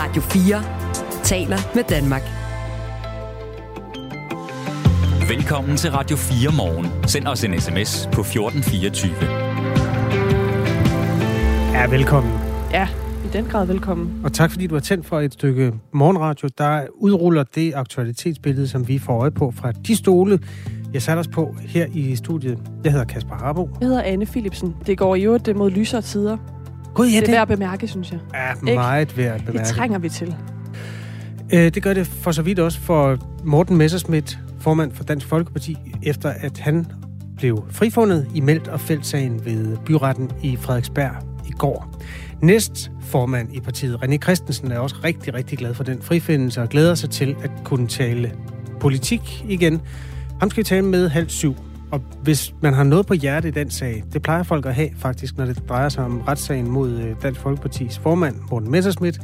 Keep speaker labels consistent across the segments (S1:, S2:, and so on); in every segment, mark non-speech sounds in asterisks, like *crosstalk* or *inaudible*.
S1: Radio 4 taler med Danmark.
S2: Velkommen til Radio 4 morgen. Send os en sms på 1424.
S3: Ja, velkommen.
S4: Ja, i den grad velkommen.
S3: Og tak fordi du har tændt for et stykke morgenradio, der udruller det aktualitetsbillede, som vi får øje på fra de stole, jeg satte os på her i studiet. Jeg hedder Kasper Harbo.
S4: Jeg hedder Anne Philipsen. Det går jo det mod lysere tider.
S3: God, ja,
S4: det er
S3: det
S4: værd at bemærke, synes jeg.
S3: er meget værd at bemærke.
S4: Det trænger vi til.
S3: Øh, det gør det for så vidt også for Morten Messerschmidt, formand for Dansk Folkeparti, efter at han blev frifundet i Meldt og Fældsagen ved byretten i Frederiksberg i går. Næst formand i partiet, René Christensen, er også rigtig, rigtig glad for den frifindelse og glæder sig til at kunne tale politik igen. Ham skal vi tale med halv syv. Og hvis man har noget på hjerte i den sag, det plejer folk at have faktisk, når det drejer sig om retssagen mod øh, Dansk Folkepartis formand, Morten Messerschmidt,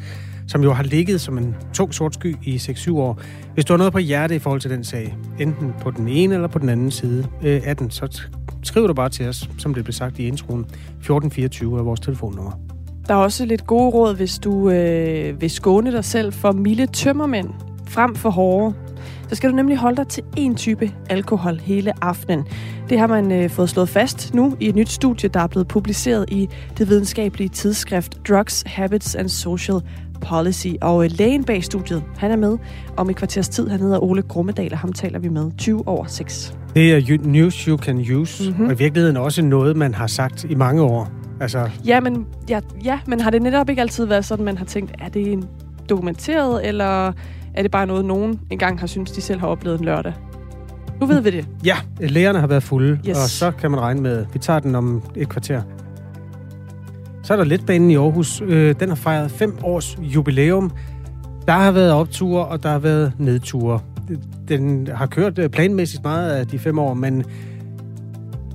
S3: som jo har ligget som en tung sort sky i 6-7 år. Hvis du har noget på hjerte i forhold til den sag, enten på den ene eller på den anden side øh, af den, så skriv du bare til os, som det blev sagt i introen. 1424 er vores telefonnummer.
S4: Der er også lidt gode råd, hvis du øh, vil skåne dig selv for milde tømmermænd frem for hårde. Så skal du nemlig holde dig til én type alkohol hele aftenen. Det har man øh, fået slået fast nu i et nyt studie, der er blevet publiceret i det videnskabelige tidsskrift Drugs, Habits and Social Policy. Og øh, lægen bag studiet, han er med om et kvarters tid. Han hedder Ole Grummedal, og ham taler vi med 20 over 6.
S3: Det er news you can use,
S4: Mhm.
S3: mm-hmm. og i virkeligheden også noget, man har sagt i mange år. Altså,
S4: Ja, men, ja, ja, men har det netop ikke altid været sådan, man har tænkt, er det en dokumenteret, eller er det bare noget, nogen engang har syntes, de selv har oplevet en lørdag? Nu ved vi det.
S3: ja, lægerne har været fulde,
S4: Yes.
S3: og så kan man regne med, vi tager den om et kvarter. Så er der letbanen i Aarhus. Øh, den har fejret fem års jubilæum. Der har været opture, og der har været nedture. Den har kørt øh, planmæssigt meget af de fem år, men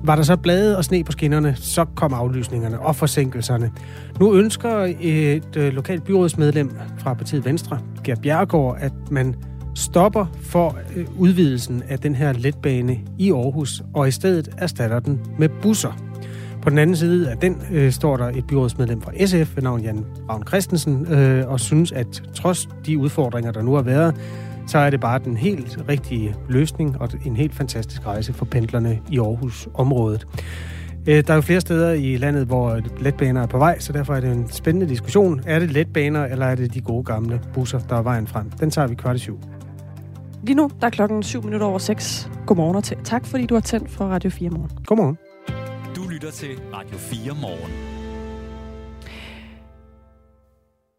S3: var der så blade og sne på skinnerne, så kom aflysningerne og forsinkelserne. Nu ønsker et øh, lokalt byrådsmedlem fra partiet Venstre, Gert Bjerregaard, at man stopper for øh, udvidelsen af den her letbane i Aarhus, og i stedet erstatter den med busser. På den anden side af den øh, står der et byrådsmedlem fra SF ved navn Jan Ravn Christensen, øh, og synes, at trods de udfordringer, der nu har været, så er det bare den helt rigtige løsning og en helt fantastisk rejse for pendlerne i Aarhus-området. Øh, Der er jo flere steder i landet, hvor letbaner er på vej, så derfor er det en spændende diskussion. Er det letbaner, eller er det de gode gamle busser, der er vejen frem? Den tager vi kvart i syv.
S4: Lige nu, der er klokken 7 minutter over 6. Godmorgen og tak, fordi du har tændt for Radio 4 morgen.
S3: Godmorgen.
S2: Du lytter til Radio 4 morgen.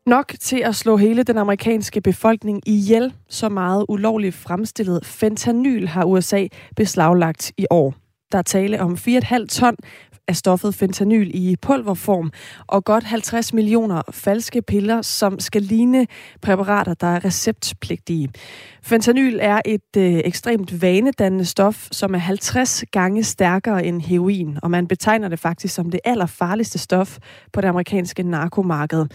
S4: Nok til at slå hele den amerikanske befolkning ihjel. Så meget ulovligt fremstillet fentanyl har USA beslaglagt i år. Der er tale om 4,5 ton af stoffet fentanyl i pulverform og godt 50 millioner falske piller, som skal ligne præparater, der er receptpligtige. Fentanyl er et øh, ekstremt vanedannende stof, som er 50 gange stærkere end heroin, og man betegner det faktisk som det allerfarligste stof på det amerikanske narkomarked.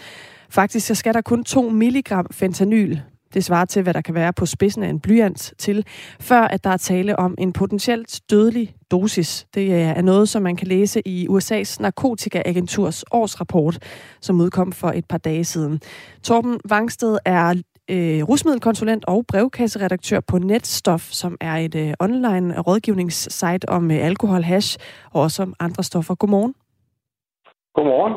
S4: Faktisk så skal der kun 2 milligram fentanyl det svarer til, hvad der kan være på spidsen af en blyant til, før at der er tale om en potentielt dødelig dosis. Det øh, er noget, som man kan læse i USA's narkotikaagenturs årsrapport, som udkom for et par dage siden. Torben Vangsted er øh, rusmiddelkonsulent og brevkasseredaktør på Netstof, som er et øh, online rådgivningssite om øh, alkohol, hash og også om andre stoffer. Godmorgen.
S5: Godmorgen.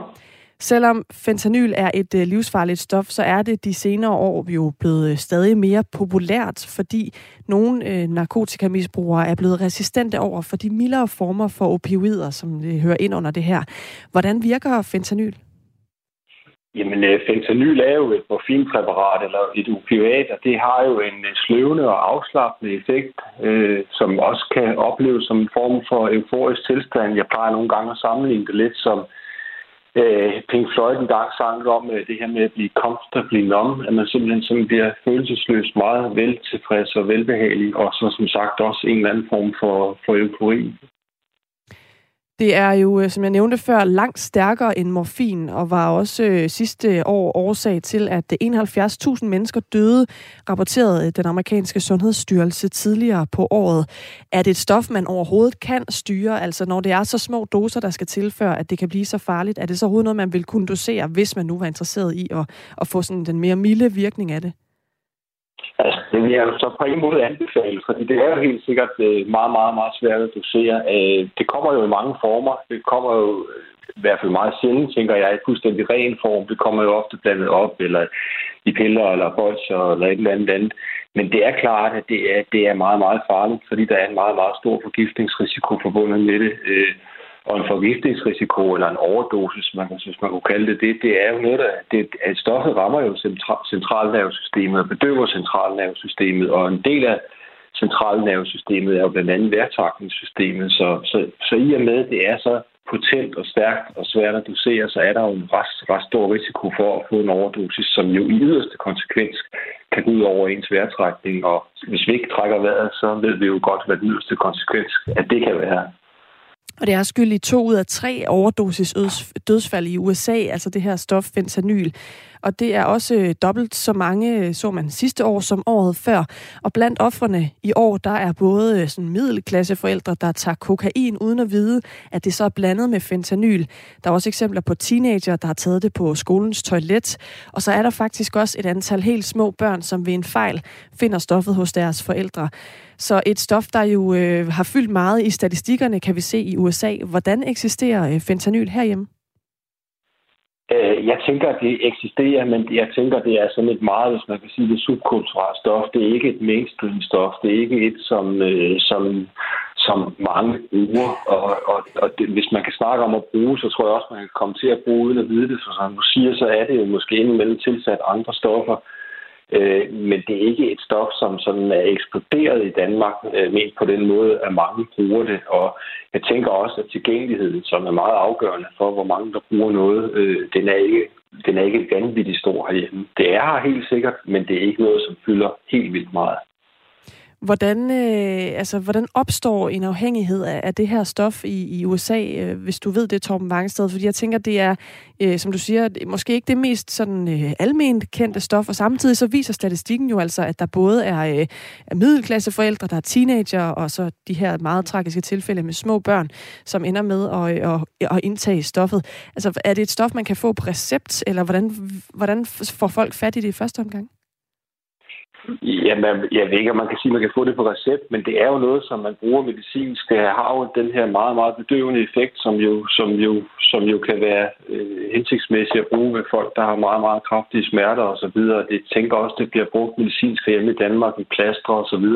S4: Selvom fentanyl er et øh, livsfarligt stof, så er det de senere år jo blevet øh, stadig mere populært, fordi nogle øh, narkotikamisbrugere er blevet resistente over for de mildere former for opioider, som det hører ind under det her. Hvordan virker fentanyl?
S5: Jamen, øh, fentanyl er jo et morfinpræparat eller et opioid, og det har jo en øh, sløvende og afslappende effekt, øh, som også kan opleves som en form for euforisk tilstand. Jeg plejer nogle gange at sammenligne det lidt som øh, Pink Floyd engang sang om øh, det her med at blive comfortably numb, at man simpelthen sådan bliver følelsesløst meget vel tilfreds og velbehagelig, og så som sagt også en eller anden form for, for eufori.
S4: Det er jo, øh, som jeg nævnte før, langt stærkere end morfin, og var også øh, sidste år årsag til, at 71.000 mennesker døde, rapporterede øh, den amerikanske sundhedsstyrelse tidligere på året. Er det et stof, man overhovedet kan styre? Altså når det er så små doser, der skal tilføre, at det kan blive så farligt, er det så overhovedet noget, man vil kunne dosere, hvis man nu var interesseret i at, at få sådan den mere milde virkning af det?
S5: Altså, det vil jeg jo så på ingen måde anbefale, fordi det er jo helt sikkert øh, meget, meget, meget svært at dosere. Øh, det kommer jo i mange former. Det kommer jo øh, i hvert fald meget sjældent, tænker jeg, i fuldstændig ren form. Det kommer jo ofte blandet op, eller i piller, eller bolcher, eller et eller andet andet. Men det er klart, at det er, det er meget, meget farligt, fordi der er en meget, meget stor forgiftningsrisiko forbundet med det. Og en forgiftningsrisiko eller en overdosis, man kan, hvis man kunne kalde det det, det er jo noget, der, det, at stoffet rammer jo centralnervesystemet og bedøver centralnervesystemet, og en del af centralnervesystemet er jo blandt andet værtrækningssystemet, så, så, så i og med, at det er så potent og stærkt og svært at dosere, så er der jo en ret, ret stor risiko for at få en overdosis, som jo i yderste konsekvens kan gå ud over ens vejrtrækning. Og hvis vi ikke trækker vejret, så ved vi jo godt, hvad den yderste konsekvens at det kan være.
S4: Og det er skyld i to ud af tre overdosis dødsfald i USA, altså det her stof fentanyl. Og det er også øh, dobbelt så mange, øh, så man sidste år som året før. Og blandt offrene i år, der er både øh, sådan middelklasseforældre, der tager kokain uden at vide, at det så er blandet med fentanyl. Der er også eksempler på teenager, der har taget det på skolens toilet. Og så er der faktisk også et antal helt små børn, som ved en fejl finder stoffet hos deres forældre. Så et stof, der jo øh, har fyldt meget i statistikkerne, kan vi se i USA. Hvordan eksisterer øh, fentanyl herhjemme?
S5: Øh, jeg tænker, at det eksisterer, men jeg tænker, det er sådan et meget, hvis man kan sige det, subkulturelt stof. Det er ikke et mainstream stof. Det er ikke et, som, øh, som, som mange bruger. Og, og, og det, hvis man kan snakke om at bruge, så tror jeg også, man kan komme til at bruge uden at vide det. For som du siger, så er det jo måske indimellem tilsat andre stoffer. Øh, Øh, men det er ikke et stof, som sådan er eksploderet i Danmark, øh, men på den måde, at mange bruger det. Og jeg tænker også, at tilgængeligheden, som er meget afgørende for, hvor mange der bruger noget, øh, den er ikke den er ikke vanvittigt stor herhjemme. Det er her helt sikkert, men det er ikke noget, som fylder helt vildt meget.
S4: Hvordan, øh, altså, hvordan opstår en afhængighed af, af det her stof i, i USA, øh, hvis du ved det, Torben Vangsted? Fordi jeg tænker, det er, øh, som du siger, måske ikke det mest sådan øh, alment kendte stof, og samtidig så viser statistikken jo altså, at der både er, øh, er middelklasseforældre, der er teenager, og så de her meget tragiske tilfælde med små børn, som ender med at, øh, at, at indtage stoffet. Altså, er det et stof, man kan få på recept, eller hvordan, hvordan får folk fat i det i første omgang?
S5: Jamen, jeg ved ikke, om man kan sige, at man kan få det på recept, men det er jo noget, som man bruger medicinsk. Det har jo den her meget, meget bedøvende effekt, som jo, som jo, som jo kan være øh, hensigtsmæssigt at bruge ved folk, der har meget, meget kraftige smerter osv. Det tænker også, det bliver brugt medicinsk hjemme i Danmark i plaster osv.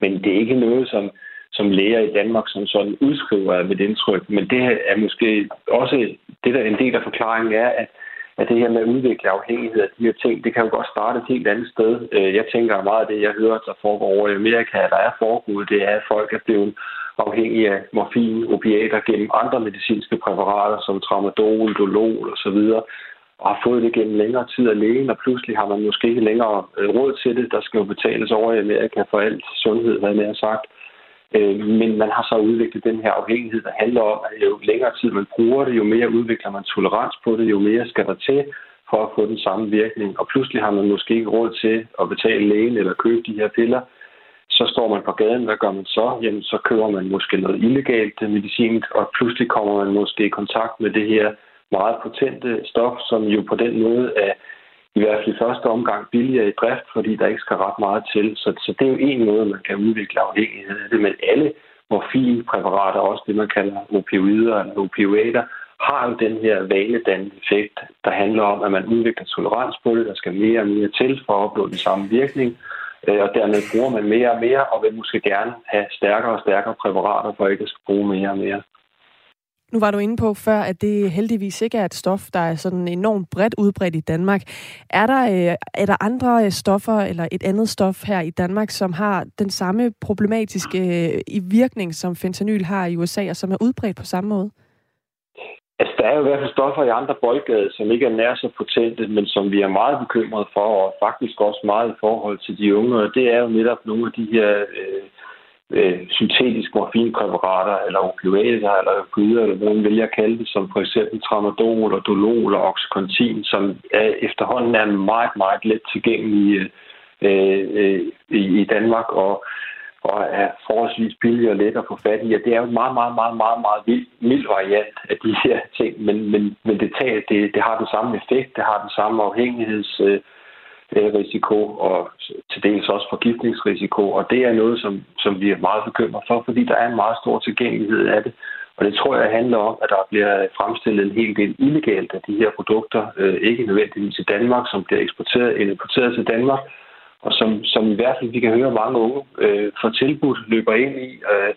S5: Men det er ikke noget, som, som læger i Danmark som sådan udskriver af mit indtryk. Men det er måske også det, der en del af forklaringen er, at at det her med at udvikle afhængighed af de her ting, det kan jo godt starte et helt andet sted. Øh, jeg tænker meget af det, jeg hører, der foregår over i Amerika, der er foregået, det er, at folk er blevet afhængige af morfin, opiater gennem andre medicinske præparater, som tramadol, dolol osv., og har fået det gennem længere tid af lægen, og pludselig har man måske ikke længere øh, råd til det. Der skal jo betales over i Amerika for alt sundhed, hvad man har sagt. Øh, men man har så udviklet den her afhængighed, der handler om, at jo længere tid man bruger det, jo mere udvikler man tolerans på det, jo mere skal der til for at få den samme virkning. Og pludselig har man måske ikke råd til at betale lægen eller købe de her piller. Så står man på gaden, hvad gør man så? Jamen, så køber man måske noget illegalt medicin, og pludselig kommer man måske i kontakt med det her meget potente stof, som jo på den måde er i hvert fald i første omgang billigere i drift, fordi der ikke skal ret meget til. Så, så det er jo en måde, man kan udvikle afhængighed af det. Men alle morfinpræparater, også det, man kalder opioider eller opioider, har jo den her vanedannende effekt, der handler om, at man udvikler tolerans på det. Der skal mere og mere til for at opnå den samme virkning. Øh, og dermed bruger man mere og mere, og vil måske gerne have stærkere og stærkere præparater, for ikke at skal bruge mere og mere.
S4: Nu var du inde på før, at det heldigvis ikke er et stof, der er sådan enormt bredt udbredt i Danmark. Er der, øh, er der andre øh, stoffer eller et andet stof her i Danmark, som har den samme problematiske øh, i virkning, som fentanyl har i USA, og som er udbredt på samme måde?
S5: Altså, der er jo i hvert fald stoffer i andre boldgade, som ikke er nær så potente, men som vi er meget bekymrede for, og faktisk også meget i forhold til de unge, og det er jo netop nogle af de her øh, øh, syntetiske morfinpræparater, eller opioider, eller opioider, eller hvad man vælger at kalde det, som for eksempel tramadol og dolol og oxycontin, som er, efterhånden er meget, meget let tilgængelige øh, øh, i, i Danmark, og, og er forholdsvis billige og let at få fat i. Og det er jo en meget, meget, meget, meget, meget vild, mild variant af de her ting, men, men, men det, tager, det, det har den samme effekt, det har den samme afhængigheds... Øh, Øh, risiko og til dels også forgiftningsrisiko. Og det er noget, som, som vi er meget bekymret for, fordi der er en meget stor tilgængelighed af det. Og det tror jeg handler om, at der bliver fremstillet en hel del illegalt af de her produkter, øh, ikke nødvendigvis i Danmark, som bliver eksporteret, eller importeret til Danmark, og som, som i hvert fald vi kan høre mange unge øh, får tilbudt, løber ind i, øh,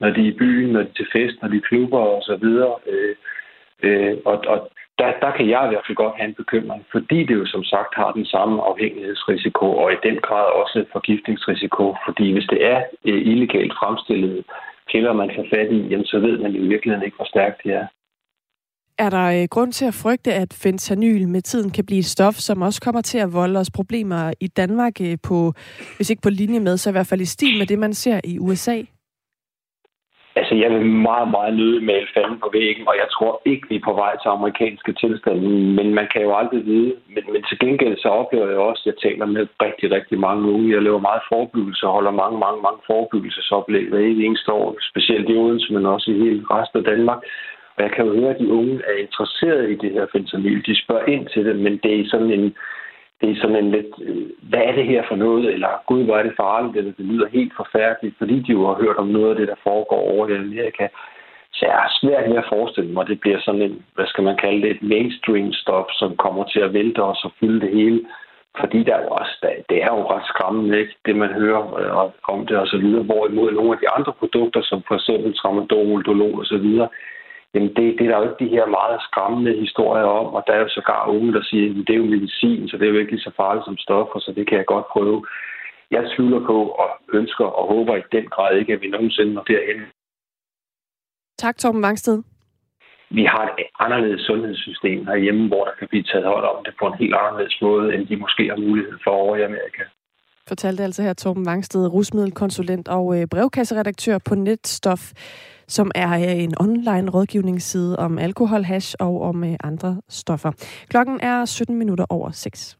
S5: når de er i byen, når de er til fest, når de er klubber osv. Øh, øh, og, og der, der kan jeg i hvert fald godt have en bekymring, fordi det jo som sagt har den samme afhængighedsrisiko, og i den grad også forgiftningsrisiko, fordi hvis det er øh, illegalt fremstillet piller, man får fat i, jamen, så ved man jo i virkeligheden ikke, hvor stærkt det er.
S4: Er der øh, grund til at frygte, at fentanyl med tiden kan blive et stof, som også kommer til at volde os problemer i Danmark øh, på, hvis ikke på linje med, så i hvert fald i stil med det, man ser i USA?
S5: Altså, jeg vil meget, meget nøde male fanden på væggen, og jeg tror ikke, vi er på vej til amerikanske tilstande, men man kan jo aldrig vide. Men, men til gengæld så oplever jeg også, at jeg taler med rigtig, rigtig mange unge. Jeg laver meget forebyggelse og holder mange, mange, mange forebyggelsesoplæg hver eneste år, specielt i Odense, men også i hele resten af Danmark. Og jeg kan jo høre, at de unge er interesseret i det her fentanyl. De spørger ind til det, men det er sådan en det er sådan en lidt, øh, hvad er det her for noget, eller gud, hvor er det farligt, eller det lyder helt forfærdeligt, fordi de jo har hørt om noget af det, der foregår over i Amerika. Så jeg er svært ved at forestille mig, at det bliver sådan en, hvad skal man kalde det, et mainstream stof, som kommer til at vælte os og fylde det hele. Fordi der er jo også, det er jo ret skræmmende, ikke? det man hører øh, om det og så videre. Hvorimod nogle af de andre produkter, som for eksempel tramadol, dolol og så videre, Jamen det, det er der jo ikke de her meget skræmmende historier om, og der er jo sågar unge, der siger, at det er jo medicin, så det er jo ikke lige så farligt som stoffer, så det kan jeg godt prøve. Jeg tvivler på og ønsker og håber i den grad ikke, at vi nogensinde når derhen.
S4: Tak, Torben Vangsted.
S5: Vi har et anderledes sundhedssystem herhjemme, hvor der kan blive taget hold om det på en helt anderledes måde, end de måske har mulighed for over i Amerika.
S4: Fortalte altså her Torben Vangsted, rusmiddelkonsulent og øh, brevkasseredaktør på Netstof som er øh, en online rådgivningsside om alkohol, hash og om øh, andre stoffer. Klokken er 17 minutter over 6.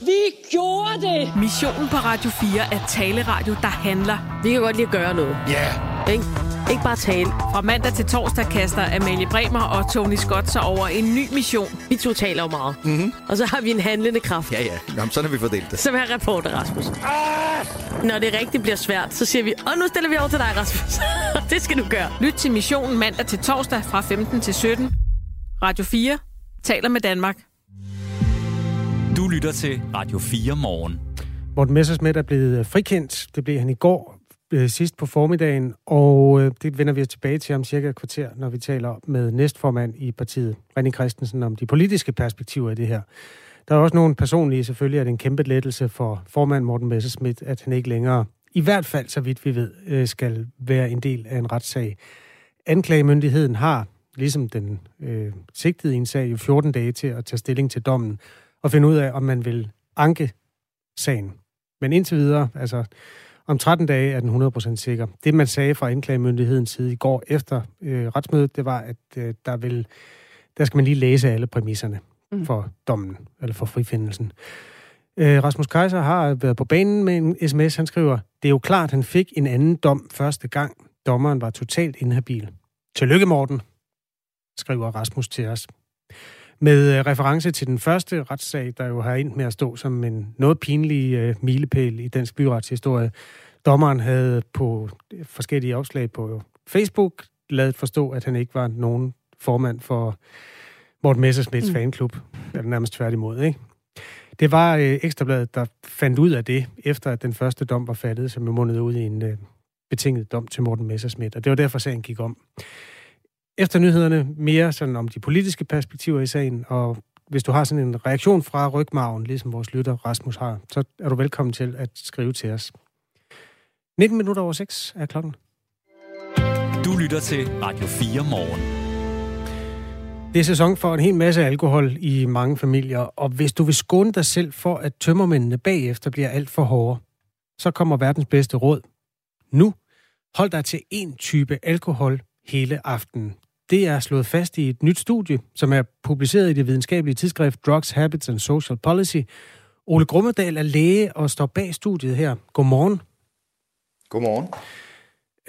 S6: Vi gjorde det!
S7: Missionen på Radio 4 er taleradio, der handler.
S6: Vi kan godt lide at gøre noget.
S8: Ja! Yeah.
S6: Ikke? Ikke bare tale.
S7: Fra mandag til torsdag kaster Amalie Bremer og Tony Scott sig over en ny mission.
S6: Vi to taler jo meget.
S8: Mm-hmm.
S6: Og så har vi en handlende kraft.
S8: Ja, ja. Jamen, sådan har vi fordelt det.
S6: Som er reporter, Rasmus. Ah! Når det rigtig bliver svært, så siger vi, og nu stiller vi over til dig, Rasmus. *laughs* det skal du gøre.
S7: Lyt til missionen mandag til torsdag fra 15 til 17. Radio 4 taler med Danmark.
S2: Du lytter til Radio 4 morgen.
S3: Morten Messersmith er blevet frikendt. Det blev han i går øh, sidst på formiddagen, og øh, det vender vi tilbage til om cirka et kvarter, når vi taler med næstformand i partiet, René Christensen, om de politiske perspektiver i det her. Der er også nogle personlige, selvfølgelig er det en kæmpe lettelse for formand Morten Messerschmidt, at han ikke længere, i hvert fald så vidt vi ved, øh, skal være en del af en retssag. Anklagemyndigheden har, ligesom den øh, sigtede i en sag, jo 14 dage til at tage stilling til dommen og finde ud af, om man vil anke sagen. Men indtil videre, altså om 13 dage er den 100% sikker. Det, man sagde fra anklagemyndighedens side i går efter øh, retsmødet, det var, at øh, der, vil, der skal man lige læse alle præmisserne mm. for dommen, eller for frifindelsen. Øh, Rasmus Kaiser har været på banen med en sms. Han skriver, det er jo klart, han fik en anden dom første gang. Dommeren var totalt inhabil. Tillykke, Morten, skriver Rasmus til os. Med øh, reference til den første retssag, der jo har endt med at stå som en noget pinlig øh, milepæl i dansk byretshistorie. Dommeren havde på forskellige opslag på Facebook lavet forstå, at han ikke var nogen formand for Morten Messersmiths mm. fanklub. Eller nærmest tværtimod, ikke? Det var øh, Ekstrabladet, der fandt ud af det, efter at den første dom var fattet, som jo mundede ud i en øh, betinget dom til Morten Messersmith. Og det var derfor, sagen gik om. Efter nyhederne mere sådan om de politiske perspektiver i sagen, og hvis du har sådan en reaktion fra rygmarven, ligesom vores lytter Rasmus har, så er du velkommen til at skrive til os. 19 minutter over 6 er klokken.
S2: Du lytter til Radio 4 morgen.
S3: Det er sæson for en hel masse alkohol i mange familier, og hvis du vil skåne dig selv for, at tømmermændene bagefter bliver alt for hårde, så kommer verdens bedste råd. Nu, hold dig til én type alkohol hele aftenen. Det er slået fast i et nyt studie, som er publiceret i det videnskabelige tidsskrift Drugs, Habits and Social Policy. Ole Grummedal er læge og står bag studiet her. Godmorgen.
S8: Godmorgen.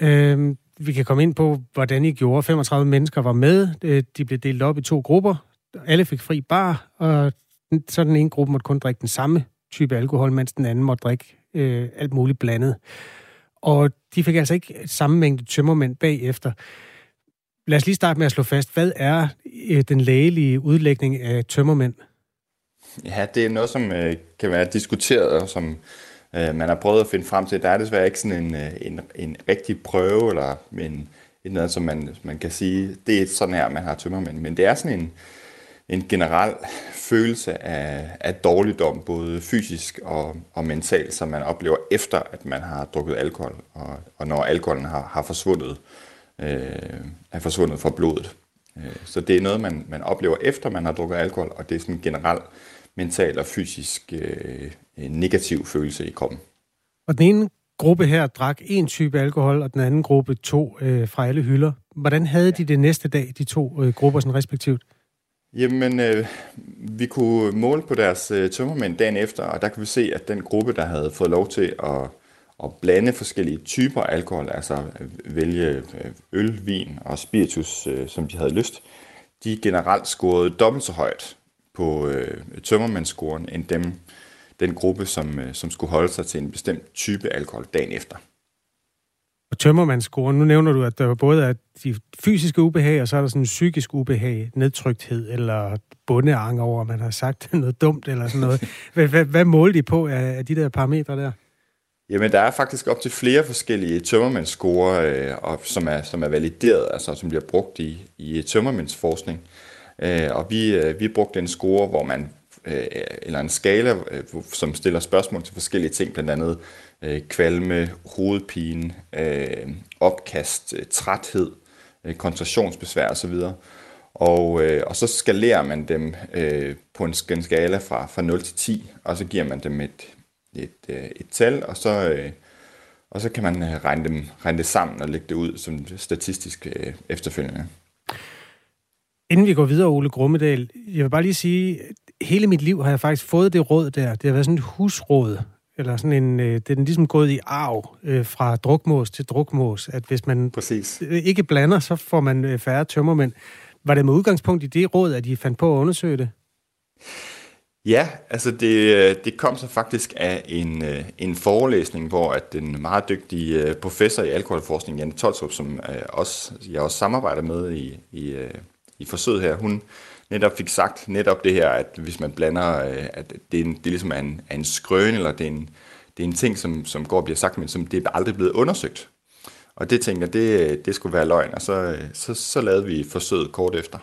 S3: Øhm, vi kan komme ind på, hvordan I gjorde. 35 mennesker var med. Øh, de blev delt op i to grupper. Alle fik fri bar, og så den ene gruppe måtte kun drikke den samme type alkohol, mens den anden måtte drikke øh, alt muligt blandet. Og de fik altså ikke samme mængde tømmermænd bagefter. Lad os lige starte med at slå fast, hvad er øh, den lægelige udlægning af tømmermænd?
S8: Ja, det er noget, som øh, kan være diskuteret, og som øh, man har prøvet at finde frem til. Der er desværre ikke sådan en, øh, en, en rigtig prøve, eller en, et noget, som man, man kan sige, det er sådan her, man har tømmermænd. Men det er sådan en, en generel følelse af, af dårligdom, både fysisk og, og mentalt, som man oplever efter, at man har drukket alkohol, og, og når alkoholen har, har forsvundet, øh, er forsvundet fra blodet. Øh, så det er noget, man, man oplever efter, man har drukket alkohol, og det er sådan en generel mental og fysisk øh, negativ følelse i kroppen.
S3: Og den ene gruppe her drak en type alkohol, og den anden gruppe to øh, fra alle hylder. Hvordan havde de det næste dag, de to øh, grupper sådan respektivt?
S8: Jamen, øh, vi kunne måle på deres øh, tømmermænd dagen efter, og der kan vi se, at den gruppe, der havde fået lov til at, at blande forskellige typer alkohol, altså vælge øh, øl, vin og spiritus, øh, som de havde lyst, de generelt scorede dobbelt så højt på øh, tømmermandsscoren end dem, den gruppe, som, øh, som skulle holde sig til en bestemt type alkohol dagen efter.
S3: Og tømmermandsscoren, nu nævner du, at der både er de fysiske ubehag, og så er der sådan en psykisk ubehag, nedtrykthed eller bundeang over, at man har sagt *laughs* noget dumt eller sådan noget. Hvad, hvad, hvad måler de på af, af de der parametre der?
S8: Jamen, der er faktisk op til flere forskellige tømmermandsscorer, øh, og, som, er, som er valideret, altså som bliver brugt i, i tømmermændsforskning. Øh, og vi, øh, vi brugte en score, hvor man øh, eller en skala, øh, som stiller spørgsmål til forskellige ting, blandt andet øh, kvalme, hovedpine, øh, opkast, øh, træthed, øh, koncentrationsbesvær osv. Og, øh, og så skalerer man dem øh, på en skala fra, fra 0 til 10, og så giver man dem et, et, øh, et tal, og så, øh, og så kan man øh, regne, dem, regne det sammen og lægge det ud som statistisk øh, efterfølgende.
S3: Inden vi går videre, Ole Grummedal, jeg vil bare lige sige, hele mit liv har jeg faktisk fået det råd der. Det har været sådan et husråd, eller sådan en, øh, det er ligesom gået i arv øh, fra drukmås til drukmås, at hvis man
S8: Præcis.
S3: ikke blander, så får man færre tømmermænd. Var det med udgangspunkt i det råd, at I fandt på at undersøge det?
S8: Ja, altså det, det kom så faktisk af en, øh, en forelæsning, hvor at den meget dygtige øh, professor i alkoholforskning, Janne Tolstrup, som øh, også, jeg også samarbejder med i, i, i forsøget her, hun netop fik sagt netop det her, at hvis man blander, at det er, en, det ligesom er en, en, en skrøn, eller det er en, det er en ting, som, som går og bliver sagt, men som det er aldrig blevet undersøgt. Og det tænker det, det skulle være løgn, og så, så, så lavede vi forsøget kort efter.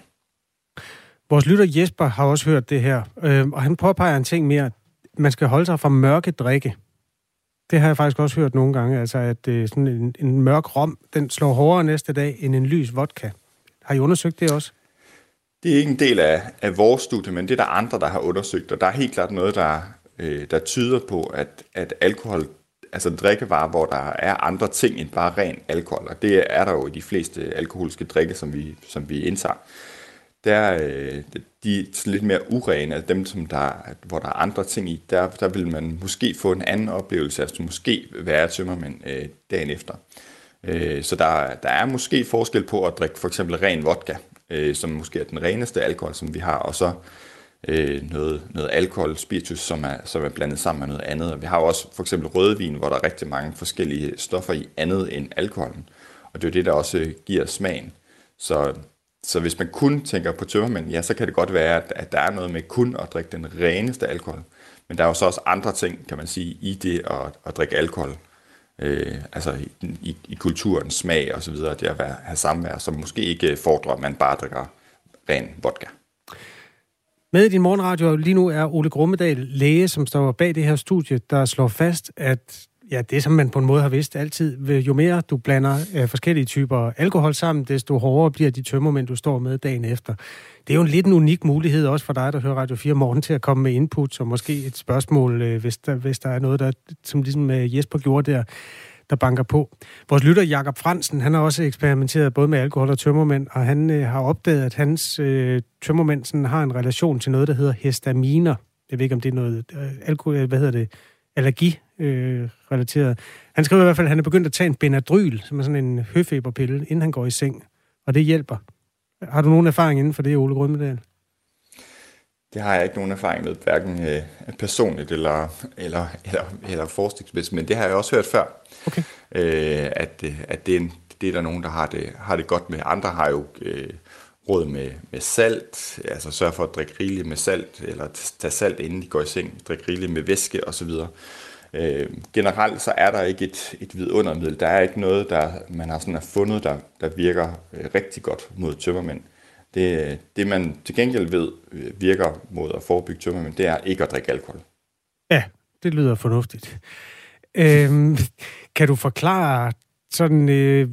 S3: Vores lytter Jesper har også hørt det her, øh, og han påpeger en ting mere. Man skal holde sig fra mørke drikke. Det har jeg faktisk også hørt nogle gange, altså at øh, sådan en, en mørk rom, den slår hårdere næste dag end en lys vodka. Har I undersøgt det også?
S8: Det er ikke en del af, af vores studie, men det er der andre, der har undersøgt, og der er helt klart noget, der, øh, der tyder på, at, at alkohol, altså drikkevarer, hvor der er andre ting end bare ren alkohol, og det er der jo i de fleste alkoholiske drikke, som vi, som vi indtager, der øh, de er lidt mere urene, altså dem, som der, hvor der er andre ting i, der, der vil man måske få en anden oplevelse, altså måske være tømmermænd øh, dagen efter. Øh, så der, der er måske forskel på at drikke for eksempel ren vodka, øh, som måske er den reneste alkohol, som vi har, og så øh, noget, noget alkohol, spiritus, som er, som er blandet sammen med noget andet. Og vi har jo også for eksempel rødvin, hvor der er rigtig mange forskellige stoffer i andet end alkoholen. Og det er jo det, der også øh, giver smagen. Så, så hvis man kun tænker på tømmermænd, ja, så kan det godt være, at, at der er noget med kun at drikke den reneste alkohol. Men der er jo så også andre ting, kan man sige, i det at, at drikke alkohol øh, altså i, i, i kulturens smag og så videre, det at være, have samvær, som måske ikke fordrer, at man bare drikker ren vodka.
S3: Med i din morgenradio lige nu er Ole Grummedal læge, som står bag det her studie, der slår fast, at Ja, det som man på en måde har vidst altid. Jo mere du blander øh, forskellige typer alkohol sammen, desto hårdere bliver de tømmermænd, du står med dagen efter. Det er jo en lidt en unik mulighed også for dig, der hører Radio 4 morgen, til at komme med input, og måske et spørgsmål, øh, hvis, der, hvis der er noget, der, som ligesom øh, Jesper gjorde der, der banker på. Vores lytter Jakob Fransen, han har også eksperimenteret både med alkohol og tømmermænd, og han øh, har opdaget, at hans øh, tømmermænd sådan, har en relation til noget, der hedder histaminer. Jeg ved ikke, om det er noget øh, alkohol, øh, hvad hedder det, allergi Øh, han skriver i hvert fald, at han er begyndt at tage en Benadryl, som er sådan en høfeberpille, inden han går i seng. Og det hjælper. Har du nogen erfaring inden for det, Ole Grønmedal?
S8: Det har jeg ikke nogen erfaring med, hverken øh, personligt eller, eller, eller, eller forskningsmæssigt, men det har jeg også hørt før.
S3: Okay.
S8: Øh, at, at det, er, det er der nogen, der har det, har det godt med. Andre har jo øh, råd med, med salt, altså sørge for at drikke rigeligt med salt, eller tage salt inden de går i seng, drikke rigeligt med væske osv. Øh, generelt så er der ikke et, et vidundermiddel. Der er ikke noget, der man har sådan fundet, der, der virker øh, rigtig godt mod tømmermænd. Det, det man til gengæld ved øh, virker mod at forebygge tømmermænd, det er ikke at drikke alkohol.
S3: Ja, det lyder fornuftigt. Øhm, kan du forklare sådan øh,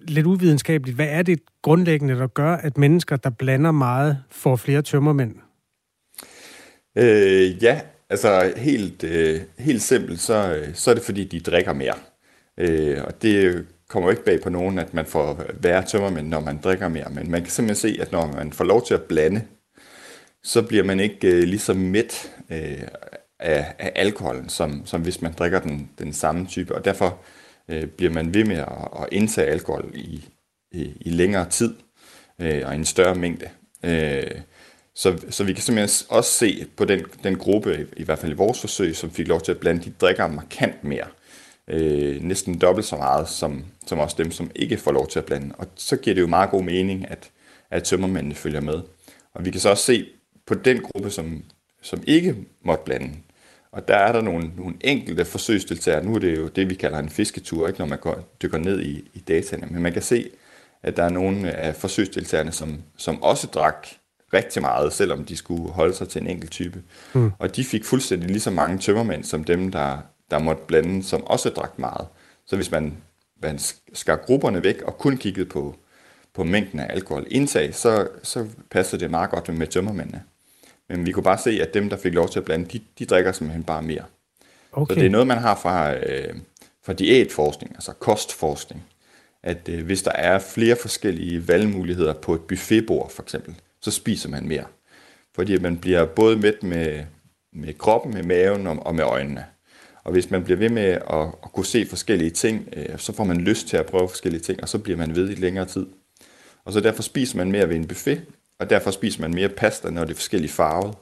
S3: lidt uvidenskabeligt, hvad er det grundlæggende, der gør, at mennesker, der blander meget, får flere tømmermænd?
S8: Øh, ja, altså helt, øh, helt simpelt, så, øh, så er det fordi, de drikker mere. Øh, og det kommer jo ikke bag på nogen, at man får værre tømmermænd, når man drikker mere. Men man kan simpelthen se, at når man får lov til at blande, så bliver man ikke øh, lige så mæt øh, af, af alkoholen, som, som hvis man drikker den, den samme type. Og derfor øh, bliver man ved med at, at indtage alkohol i, i, i længere tid øh, og en større mængde. Øh, så, så vi kan simpelthen også se på den, den gruppe, i hvert fald i vores forsøg, som fik lov til at blande, de drikker markant mere. Øh, næsten dobbelt så meget som, som også dem, som ikke får lov til at blande. Og så giver det jo meget god mening, at, at tømmermændene følger med. Og vi kan så også se på den gruppe, som, som ikke måtte blande, og der er der nogle, nogle enkelte forsøgsdeltagere. Nu er det jo det, vi kalder en fisketur, ikke når man går, dykker ned i, i dataene. Men man kan se, at der er nogle af forsøgsdeltagerne, som, som også drak rigtig meget, selvom de skulle holde sig til en enkelt type. Mm. Og de fik fuldstændig lige så mange tømmermænd, som dem, der, der måtte blande, som også drak meget. Så hvis man, man skar grupperne væk og kun kiggede på, på mængden af alkoholindtag, så, så passede det meget godt med tømmermændene. Men vi kunne bare se, at dem, der fik lov til at blande, de, de drikker simpelthen bare mere. Okay. Så det er noget, man har fra, øh, fra diætforskning, altså kostforskning. At øh, hvis der er flere forskellige valgmuligheder på et buffetbord for eksempel, så spiser man mere. Fordi man bliver både mæt med, med kroppen, med maven og, og med øjnene. Og hvis man bliver ved med at, at kunne se forskellige ting, øh, så får man lyst til at prøve forskellige ting, og så bliver man ved i længere tid. Og så derfor spiser man mere ved en buffet, og derfor spiser man mere pasta, når det er forskellige farver.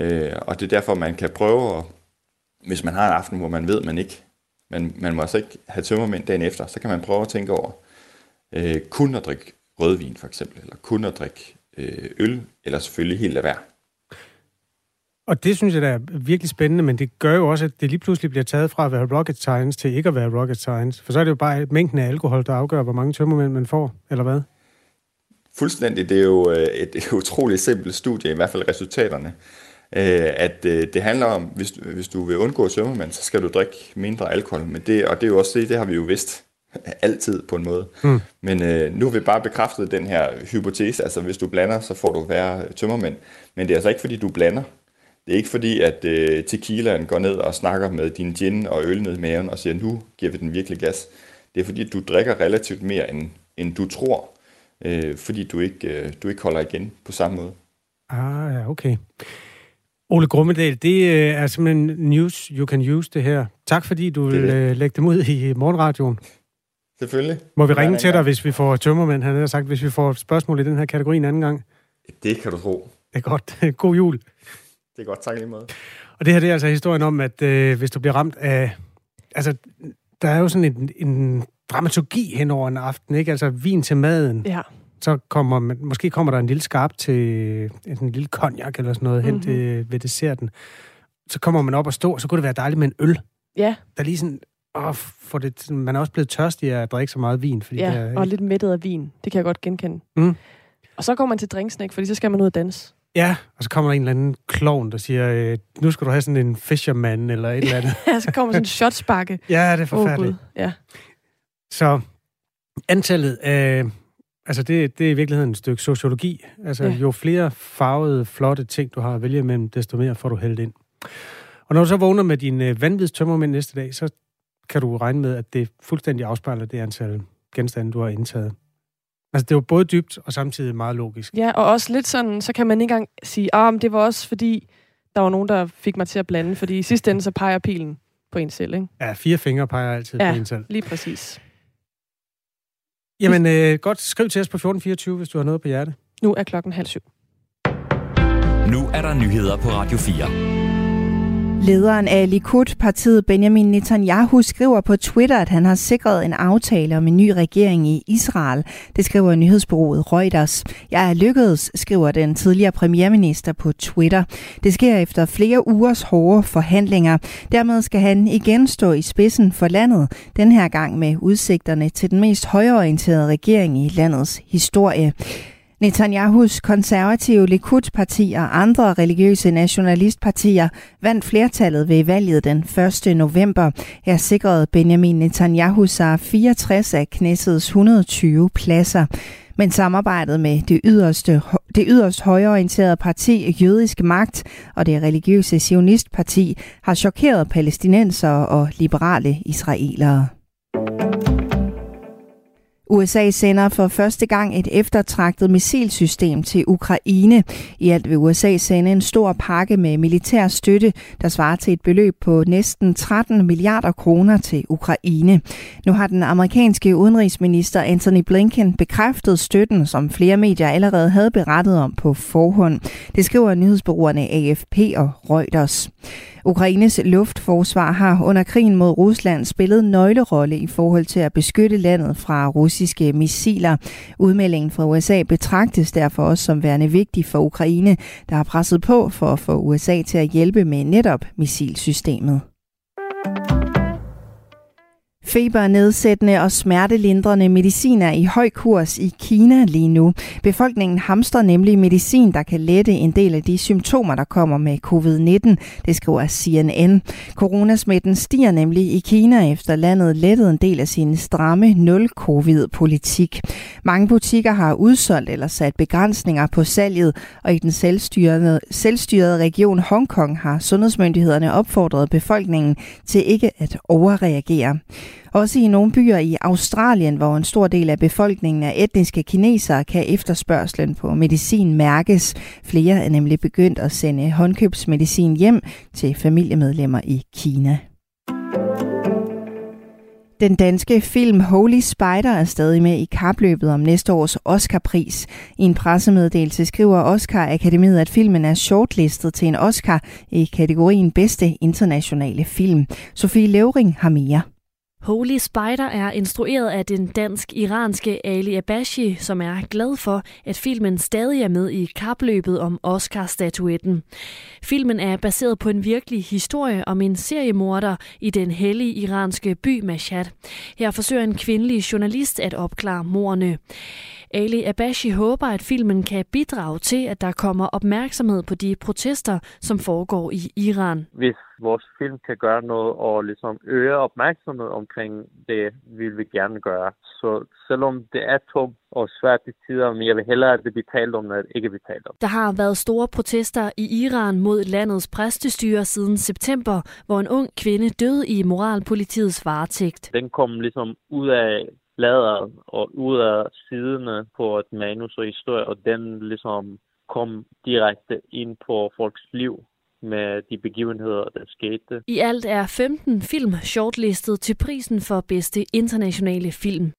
S8: Øh, og det er derfor, man kan prøve at, hvis man har en aften, hvor man ved, man ikke, man, man må altså ikke have tømmermænd dagen efter, så kan man prøve at tænke over, øh, kun at drikke rødvin for eksempel, eller kun at drikke øh, øl, eller selvfølgelig helt lade være.
S3: Og det synes jeg da er virkelig spændende, men det gør jo også, at det lige pludselig bliver taget fra at være rocket science til ikke at være rocket science. For så er det jo bare mængden af alkohol, der afgør, hvor mange tømmermænd man får, eller hvad?
S8: Fuldstændig. Det er jo øh, et, et utroligt simpelt studie, i hvert fald resultaterne. Øh, at det handler om, hvis, hvis du vil undgå sømmermand, så skal du drikke mindre alkohol. Men det, og det er jo også det, det har vi jo vidst *laughs* altid på en måde. Mm. Men øh, nu har vi bare bekræftet den her hypotese, altså hvis du blander, så får du værre tømmermænd. Men det er altså ikke fordi, du blander. Det er ikke fordi, at øh, tequilaen går ned og snakker med din gin og øl ned i maven og siger, nu giver vi den virkelig gas. Det er fordi, du drikker relativt mere, end, end du tror øh, fordi du ikke, øh, du ikke holder igen på samme måde.
S3: Ah, ja, okay. Ole Grummedal, det øh, er simpelthen news you can use det her. Tak fordi du vil øh, lægge dem ud i morgenradioen.
S8: Selvfølgelig.
S3: Må vi ringe til dig, hvis vi får tømmermænd, han har sagt, hvis vi får spørgsmål i den her kategori en anden gang?
S8: Det kan du tro.
S3: Det er godt. *laughs* God jul.
S8: Det er godt, tak lige måde.
S3: Og det her det er altså historien om, at øh, hvis du bliver ramt af... Altså, der er jo sådan en, en dramaturgi hen over en aften, ikke? Altså vin til maden.
S4: Ja.
S3: Så kommer man, måske kommer der en lille skarp til en lille cognac eller sådan noget mm-hmm. hen til, ved desserten. Så kommer man op og stå, og så kunne det være dejligt med en øl.
S4: Ja.
S3: Der er lige sådan, åh, for det, man er også blevet tørstig af at drikke så meget vin. Fordi
S4: ja,
S3: der,
S4: og lidt mættet af vin. Det kan jeg godt genkende.
S3: Mm.
S4: Og så går man til drinksnack, fordi så skal man ud og danse.
S3: Ja, og så kommer der en eller anden klovn, der siger, øh, nu skal du have sådan en fisherman eller et eller andet. *laughs*
S4: ja, så kommer sådan en *laughs* shotsbakke.
S3: ja, det er forfærdeligt.
S4: Oh, ja.
S3: Så antallet af... Altså, det, det er i virkeligheden et stykke sociologi. Altså, ja. jo flere farvede, flotte ting, du har at vælge imellem, desto mere får du hældt ind. Og når du så vågner med din øh, vanvidstømmermænd næste dag, så kan du regne med, at det fuldstændig afspejler det antal genstande, du har indtaget. Altså, det var både dybt og samtidig meget logisk.
S4: Ja, og også lidt sådan, så kan man ikke engang sige, ah, men det var også fordi, der var nogen, der fik mig til at blande, fordi i sidste ende, så peger pilen på en selv, ikke?
S3: Ja, fire fingre peger altid
S4: ja,
S3: på en selv.
S4: lige præcis.
S3: Jamen, øh, godt. Skriv til os på 1424, hvis du har noget på hjerte.
S4: Nu er klokken halv syv.
S2: Nu er der nyheder på Radio 4.
S9: Lederen af Likud-partiet Benjamin Netanyahu skriver på Twitter, at han har sikret en aftale om en ny regering i Israel. Det skriver nyhedsbureauet Reuters. Jeg er lykkedes, skriver den tidligere premierminister på Twitter. Det sker efter flere ugers hårde forhandlinger. Dermed skal han igen stå i spidsen for landet, den her gang med udsigterne til den mest højorienterede regering i landets historie. Netanyahus konservative Likud-parti og andre religiøse nationalistpartier vandt flertallet ved valget den 1. november. Her sikrede Benjamin Netanyahu sig 64 af Knessets 120 pladser. Men samarbejdet med det yderste, det yderst højorienterede parti Jødisk Magt og det religiøse sionistparti har chokeret palæstinenser og liberale israelere. USA sender for første gang et eftertragtet missilsystem til Ukraine. I alt vil USA sende en stor pakke med militær støtte, der svarer til et beløb på næsten 13 milliarder kroner til Ukraine. Nu har den amerikanske udenrigsminister Anthony Blinken bekræftet støtten, som flere medier allerede havde berettet om på forhånd. Det skriver nyhedsbureauerne AFP og Reuters. Ukraines luftforsvar har under krigen mod Rusland spillet nøglerolle i forhold til at beskytte landet fra russiske missiler. Udmeldingen fra USA betragtes derfor også som værende vigtig for Ukraine, der har presset på for at få USA til at hjælpe med netop missilsystemet. Febernedsættende og smertelindrende medicin er i høj kurs i Kina lige nu. Befolkningen hamstrer nemlig medicin, der kan lette en del af de symptomer, der kommer med covid-19, det skriver CNN. Coronasmitten stiger nemlig i Kina, efter landet lettede en del af sin stramme nul-covid-politik. Mange butikker har udsolgt eller sat begrænsninger på salget, og i den selvstyrede, selvstyrede region Hongkong har sundhedsmyndighederne opfordret befolkningen til ikke at overreagere. Også i nogle byer i Australien, hvor en stor del af befolkningen er etniske kinesere, kan efterspørgselen på medicin mærkes. Flere er nemlig begyndt at sende håndkøbsmedicin hjem til familiemedlemmer i Kina. Den danske film Holy Spider er stadig med i kapløbet om næste års Oscar-pris. I en pressemeddelelse skriver Oscar Akademiet, at filmen er shortlistet til en Oscar i kategorien bedste internationale film. Sofie Levering har mere.
S10: Holy Spider er instrueret af den dansk-iranske Ali Abashi, som er glad for, at filmen stadig er med i kapløbet om Oscar-statuetten. Filmen er baseret på en virkelig historie om en seriemorder i den hellige iranske by Mashhad. Her forsøger en kvindelig journalist at opklare mordene. Ali Abashi håber, at filmen kan bidrage til, at der kommer opmærksomhed på de protester, som foregår i Iran.
S11: Hvis vores film kan gøre noget og ligesom øge opmærksomhed omkring det, vil vi gerne gøre. Så selvom det er tungt og svært i tider, men jeg vil hellere, at det bliver talt om, at det ikke bliver talt om.
S10: Der har været store protester i Iran mod landets præstestyre siden september, hvor en ung kvinde døde i moralpolitiets varetægt.
S11: Den kom ligesom ud af lader og ud af siderne på et manus og historie, og den ligesom kom direkte ind på folks liv med de begivenheder, der skete.
S10: I alt er 15 film shortlistet til prisen for bedste internationale film.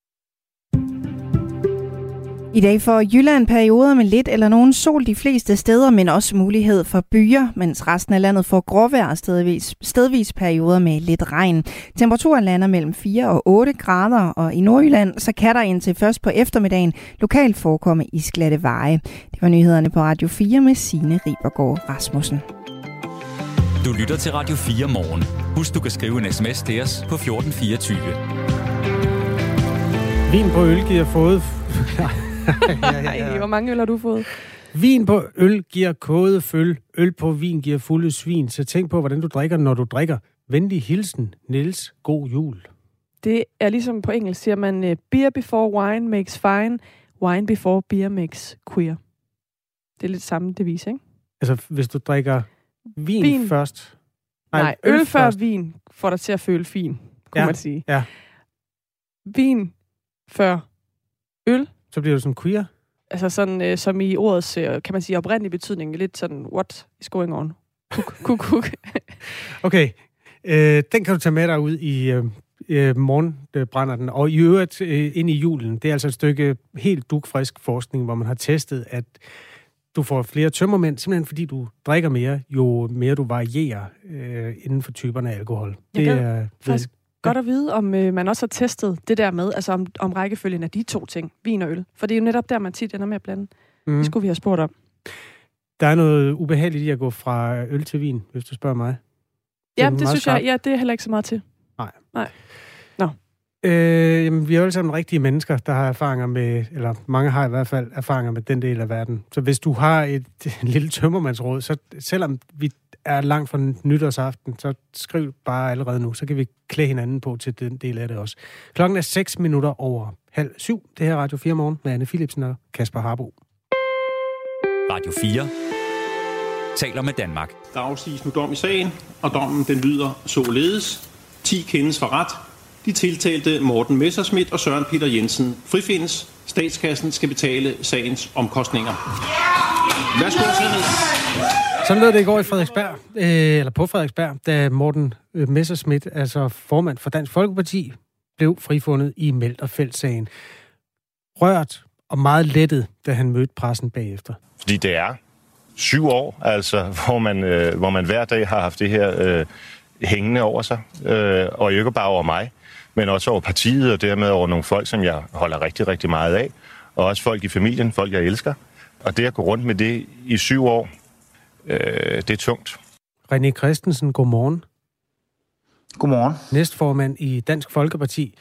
S9: I dag får Jylland perioder med lidt eller nogen sol de fleste steder, men også mulighed for byer, mens resten af landet får gråvejr stedvis, stedvis perioder med lidt regn. Temperaturen lander mellem 4 og 8 grader, og i Nordjylland så kan der indtil først på eftermiddagen lokalt forekomme isglatte veje. Det var nyhederne på Radio 4 med Signe Ribergaard Rasmussen.
S2: Du lytter til Radio 4 morgen. Husk, du kan skrive en sms til os på 1424.
S3: Vin på øl giver fået... *laughs*
S4: ja, ja, *laughs* ja. Ej, hvor mange øl har du fået?
S3: Vin på øl giver kode føl. Øl på vin giver fulde svin. Så tænk på, hvordan du drikker, når du drikker. Venlig hilsen, Niels. God jul.
S4: Det er ligesom på engelsk, siger man, øh, beer before wine makes fine, wine before beer makes queer. Det er lidt samme devis, ikke?
S3: Altså, hvis du drikker vin,
S4: Vin.
S3: vin. først.
S4: Nej, Nej øl, øl før først. vin får dig til at føle fin, kunne
S3: Ja,
S4: man sige.
S3: Ja,
S4: Vin før øl,
S3: så bliver du som queer.
S4: altså sådan øh, som i ordets, øh, kan man sige, oprindelige betydning, lidt sådan, what is going on? Kuk, kuk, kuk. *laughs*
S3: Okay, øh, den kan du tage med dig ud i øh, øh, morgen, det brænder den. Og i øvrigt øh, ind i julen, det er altså et stykke helt dugfrisk forskning, hvor man har testet, at du får flere tømmermænd, simpelthen fordi du drikker mere, jo mere du varierer øh, inden for typerne af alkohol.
S4: Jeg gad
S3: er
S4: faktisk godt at vide, om øh, man også har testet det der med, altså om, om rækkefølgen af de to ting, vin og øl. For det er jo netop der, man tit ender med at blande. Mm. Det skulle vi have spurgt om.
S3: der er noget ubehageligt i at gå fra øl til vin, hvis du spørger mig.
S4: Ja, det
S3: meget
S4: synes
S3: skarpt.
S4: jeg, ja, det er heller ikke så meget til.
S3: Nej.
S4: Nej.
S3: Øh, jamen, vi er jo alle sammen rigtige mennesker, der har erfaringer med, eller mange har i hvert fald erfaringer med den del af verden. Så hvis du har et, *laughs* et lille tømmermandsråd, så selvom vi er langt fra nytårsaften, så skriv bare allerede nu, så kan vi klæde hinanden på til den del af det også. Klokken er 6 minutter over halv syv. Det her er Radio 4 Morgen med Anne Philipsen og Kasper Harbo.
S2: Radio 4 taler med Danmark.
S12: Der afsiges nu dom i sagen, og dommen den lyder således. 10 kendes for ret. De tiltalte Morten Messerschmidt og Søren Peter Jensen frifindes. Statskassen skal betale sagens omkostninger. Værsgo.
S3: Sådan lød det i går i Frederiksberg, øh, eller på Frederiksberg, da Morten øh, Messerschmidt, altså formand for Dansk Folkeparti, blev frifundet i Melterfeld-sagen. Rørt og meget lettet, da han mødte pressen bagefter.
S13: Fordi det er syv år, altså, hvor man, øh, hvor man hver dag har haft det her øh, hængende over sig. Øh, og ikke bare over mig, men også over partiet, og dermed over nogle folk, som jeg holder rigtig, rigtig meget af. Og også folk i familien, folk jeg elsker. Og det at gå rundt med det i syv år, øh, det er tungt.
S3: René Christensen, godmorgen.
S14: Godmorgen.
S3: Næstformand i Dansk Folkeparti.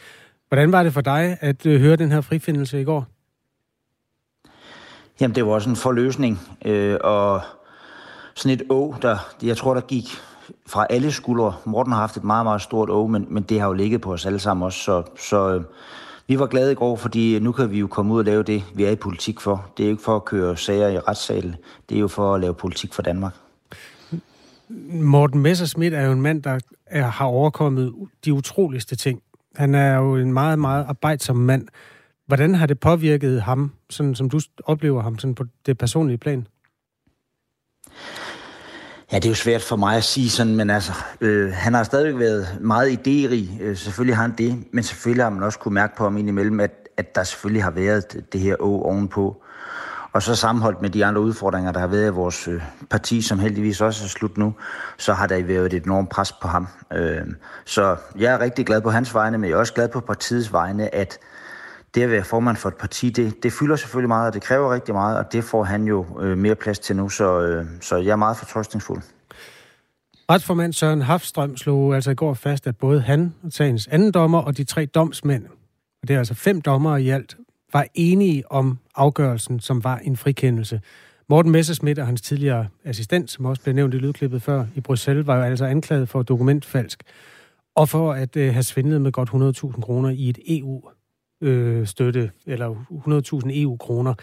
S3: Hvordan var det for dig at øh, høre den her frifindelse i går?
S14: Jamen, det var også en forløsning, øh, og sådan et å, der, jeg tror, der gik fra alle skuldre. Morten har haft et meget, meget stort å, men, men det har jo ligget på os alle sammen også, så, så øh, vi var glade i går, fordi nu kan vi jo komme ud og lave det, vi er i politik for. Det er jo ikke for at køre sager i retssalen, det er jo for at lave politik for Danmark.
S3: Morten Messerschmidt er jo en mand, der er, har overkommet de utroligste ting. Han er jo en meget, meget arbejdsom mand. Hvordan har det påvirket ham, sådan som du oplever ham sådan på det personlige plan?
S14: Ja, det er jo svært for mig at sige sådan, men altså, øh, han har stadigvæk været meget idérig. Øh, selvfølgelig har han det, men selvfølgelig har man også kunne mærke på ham indimellem, at, at der selvfølgelig har været det her å ovenpå. Og så sammenholdt med de andre udfordringer, der har været i vores øh, parti, som heldigvis også er slut nu, så har der været et enormt pres på ham. Øh, så jeg er rigtig glad på hans vegne, men jeg er også glad på partiets vegne, at det at være formand for et parti, det, det fylder selvfølgelig meget, og det kræver rigtig meget, og det får han jo øh, mere plads til nu, så, øh, så jeg er meget fortrøstningsfuld.
S3: Retsformand Søren Hafstrøm slog altså i går fast, at både han, sagens anden dommer, og de tre domsmænd, og det er altså fem dommere i alt, var enige om afgørelsen, som var en frikendelse. Morten Messerschmidt og hans tidligere assistent, som også blev nævnt i lydklippet før i Bruxelles, var jo altså anklaget for dokumentfalsk, og for at øh, have svindlet med godt 100.000 kroner i et EU øh, støtte, eller 100.000 EU-kroner.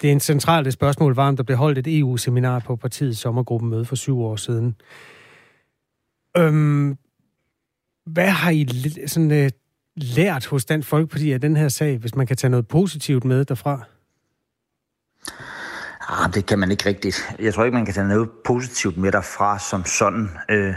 S3: Det er en centralt spørgsmål var, om der blev holdt et EU-seminar på partiets sommergruppemøde for syv år siden. Øhm, hvad har I lidt sådan, øh, lært hos Dansk Folkeparti af den her sag, hvis man kan tage noget positivt med derfra?
S14: Ah, det kan man ikke rigtigt. Jeg tror ikke, man kan tage noget positivt med derfra som sådan. Øh,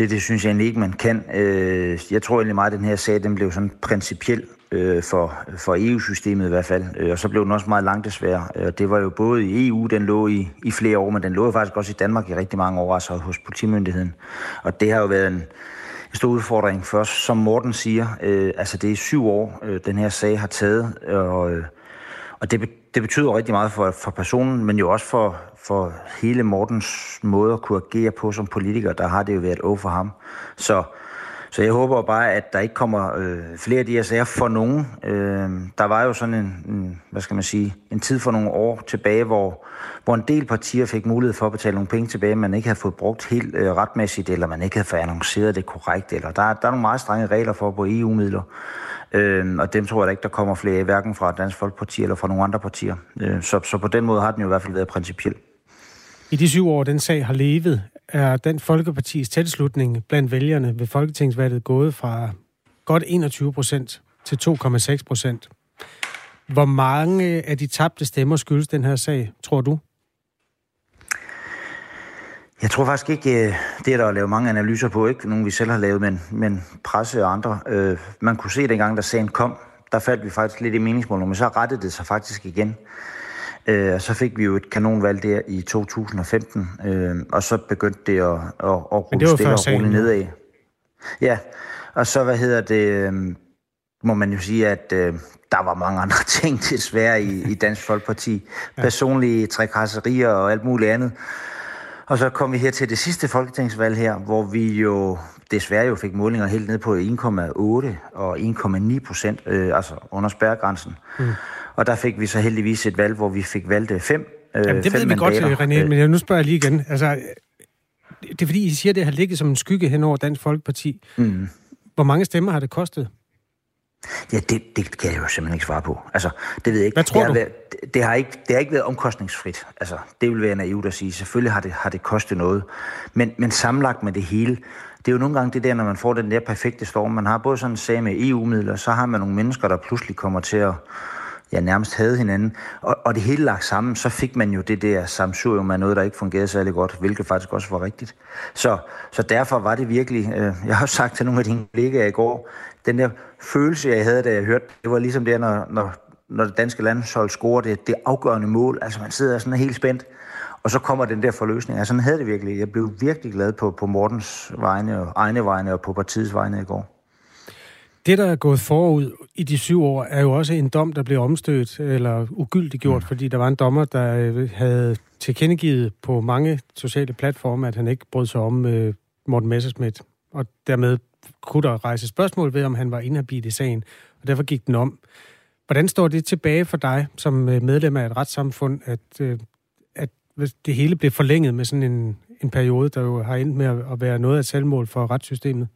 S14: det, det synes jeg egentlig ikke, man kan. Øh, jeg tror egentlig meget, at den her sag den blev sådan principiel øh, for, for EU-systemet i hvert fald. Øh, og så blev den også meget langt desværre. Øh, det var jo både i EU, den lå i, i flere år, men den lå jo faktisk også i Danmark i rigtig mange år, altså hos politimyndigheden. Og det har jo været en, en stor udfordring først, som Morten siger. Øh, altså det er syv år, øh, den her sag har taget, og, øh, og det, det betyder rigtig meget for, for personen, men jo også for, for hele Mortens måde at kunne agere på som politiker. Der har det jo været over for ham. Så Så jeg håber bare, at der ikke kommer øh, flere af de her sager for nogen. Øh, der var jo sådan en, en, hvad skal man sige, en tid for nogle år tilbage, hvor, hvor en del partier fik mulighed for at betale nogle penge tilbage, man ikke havde fået brugt helt øh, retmæssigt, eller man ikke havde fået annonceret det korrekt. Eller der, der er nogle meget strenge regler for på EU-midler. Øh, og dem tror jeg da ikke, der kommer flere, hverken fra Dansk Folkeparti eller fra nogle andre partier. Øh, så, så på den måde har den jo i hvert fald været principiel.
S3: I de syv år, den sag har levet, er den Folkepartis tilslutning blandt vælgerne ved Folketingsvalget gået fra godt 21 procent til 2,6 procent. Hvor mange af de tabte stemmer skyldes den her sag, tror du?
S14: Jeg tror faktisk ikke, øh, det er der at lave mange analyser på, ikke nogen vi selv har lavet, men, men presse og andre. Øh, man kunne se dengang, da sagen kom, der faldt vi faktisk lidt i meningsmål, men så rettede det sig faktisk igen. Øh, og så fik vi jo et kanonvalg der i 2015, øh, og så begyndte det at, at, at rulle stille og rulle nedad. Ja, og så, hvad hedder det, øh, må man jo sige, at øh, der var mange andre *laughs* ting desværre i, i Dansk Folkeparti. Personlige trækasserier og alt muligt andet. Og så kom vi her til det sidste folketingsvalg her, hvor vi jo desværre jo fik målinger helt ned på 1,8 og 1,9 procent, øh, altså under spærregrænsen. Mm. Og der fik vi så heldigvis et valg, hvor vi fik valgt fem
S3: øh, Jamen, det
S14: ved
S3: vi godt, René, men nu spørger jeg lige igen. Altså, det er fordi, I siger, at det har ligget som en skygge hen over Dansk Folkeparti. Mm. Hvor mange stemmer har det kostet?
S14: Ja, det, det kan jeg jo simpelthen ikke svare på. Altså, det ved jeg ikke.
S3: Hvad tror
S14: det
S3: du?
S14: Har været, det, har ikke, det har ikke været omkostningsfrit. Altså, det vil være naivt at sige. Selvfølgelig har det, har det kostet noget. Men, men sammenlagt med det hele, det er jo nogle gange det der, når man får den der perfekte storm. Man har både sådan en sag med EU-midler, så har man nogle mennesker, der pludselig kommer til at ja, nærmest havde hinanden. Og, og det hele lagt sammen, så fik man jo det der samsurium af noget, der ikke fungerede særlig godt, hvilket faktisk også var rigtigt. Så, så derfor var det virkelig, øh, jeg har sagt til nogle af dine kollegaer i går, den der følelse, jeg havde, da jeg hørte, det var ligesom det, når, når, når det danske landshold scorer det, det afgørende mål. Altså man sidder sådan helt spændt, og så kommer den der forløsning. Altså sådan havde det virkelig. Jeg blev virkelig glad på, på Mortens vegne og egne vegne og på partiets vegne i går.
S3: Det, der er gået forud i de syv år, er jo også en dom, der blev omstødt eller ugyldiggjort, mm. fordi der var en dommer, der øh, havde tilkendegivet på mange sociale platforme, at han ikke brød sig om uh, Morten Messerschmidt. Og dermed kunne der rejse spørgsmål ved, om han var inhabil i sagen, og derfor gik den om. Hvordan står det tilbage for dig som øh, medlem af et retssamfund, at, at det hele blev forlænget med sådan en, en periode, der jo har endt med at være noget af et selvmål for retssystemet?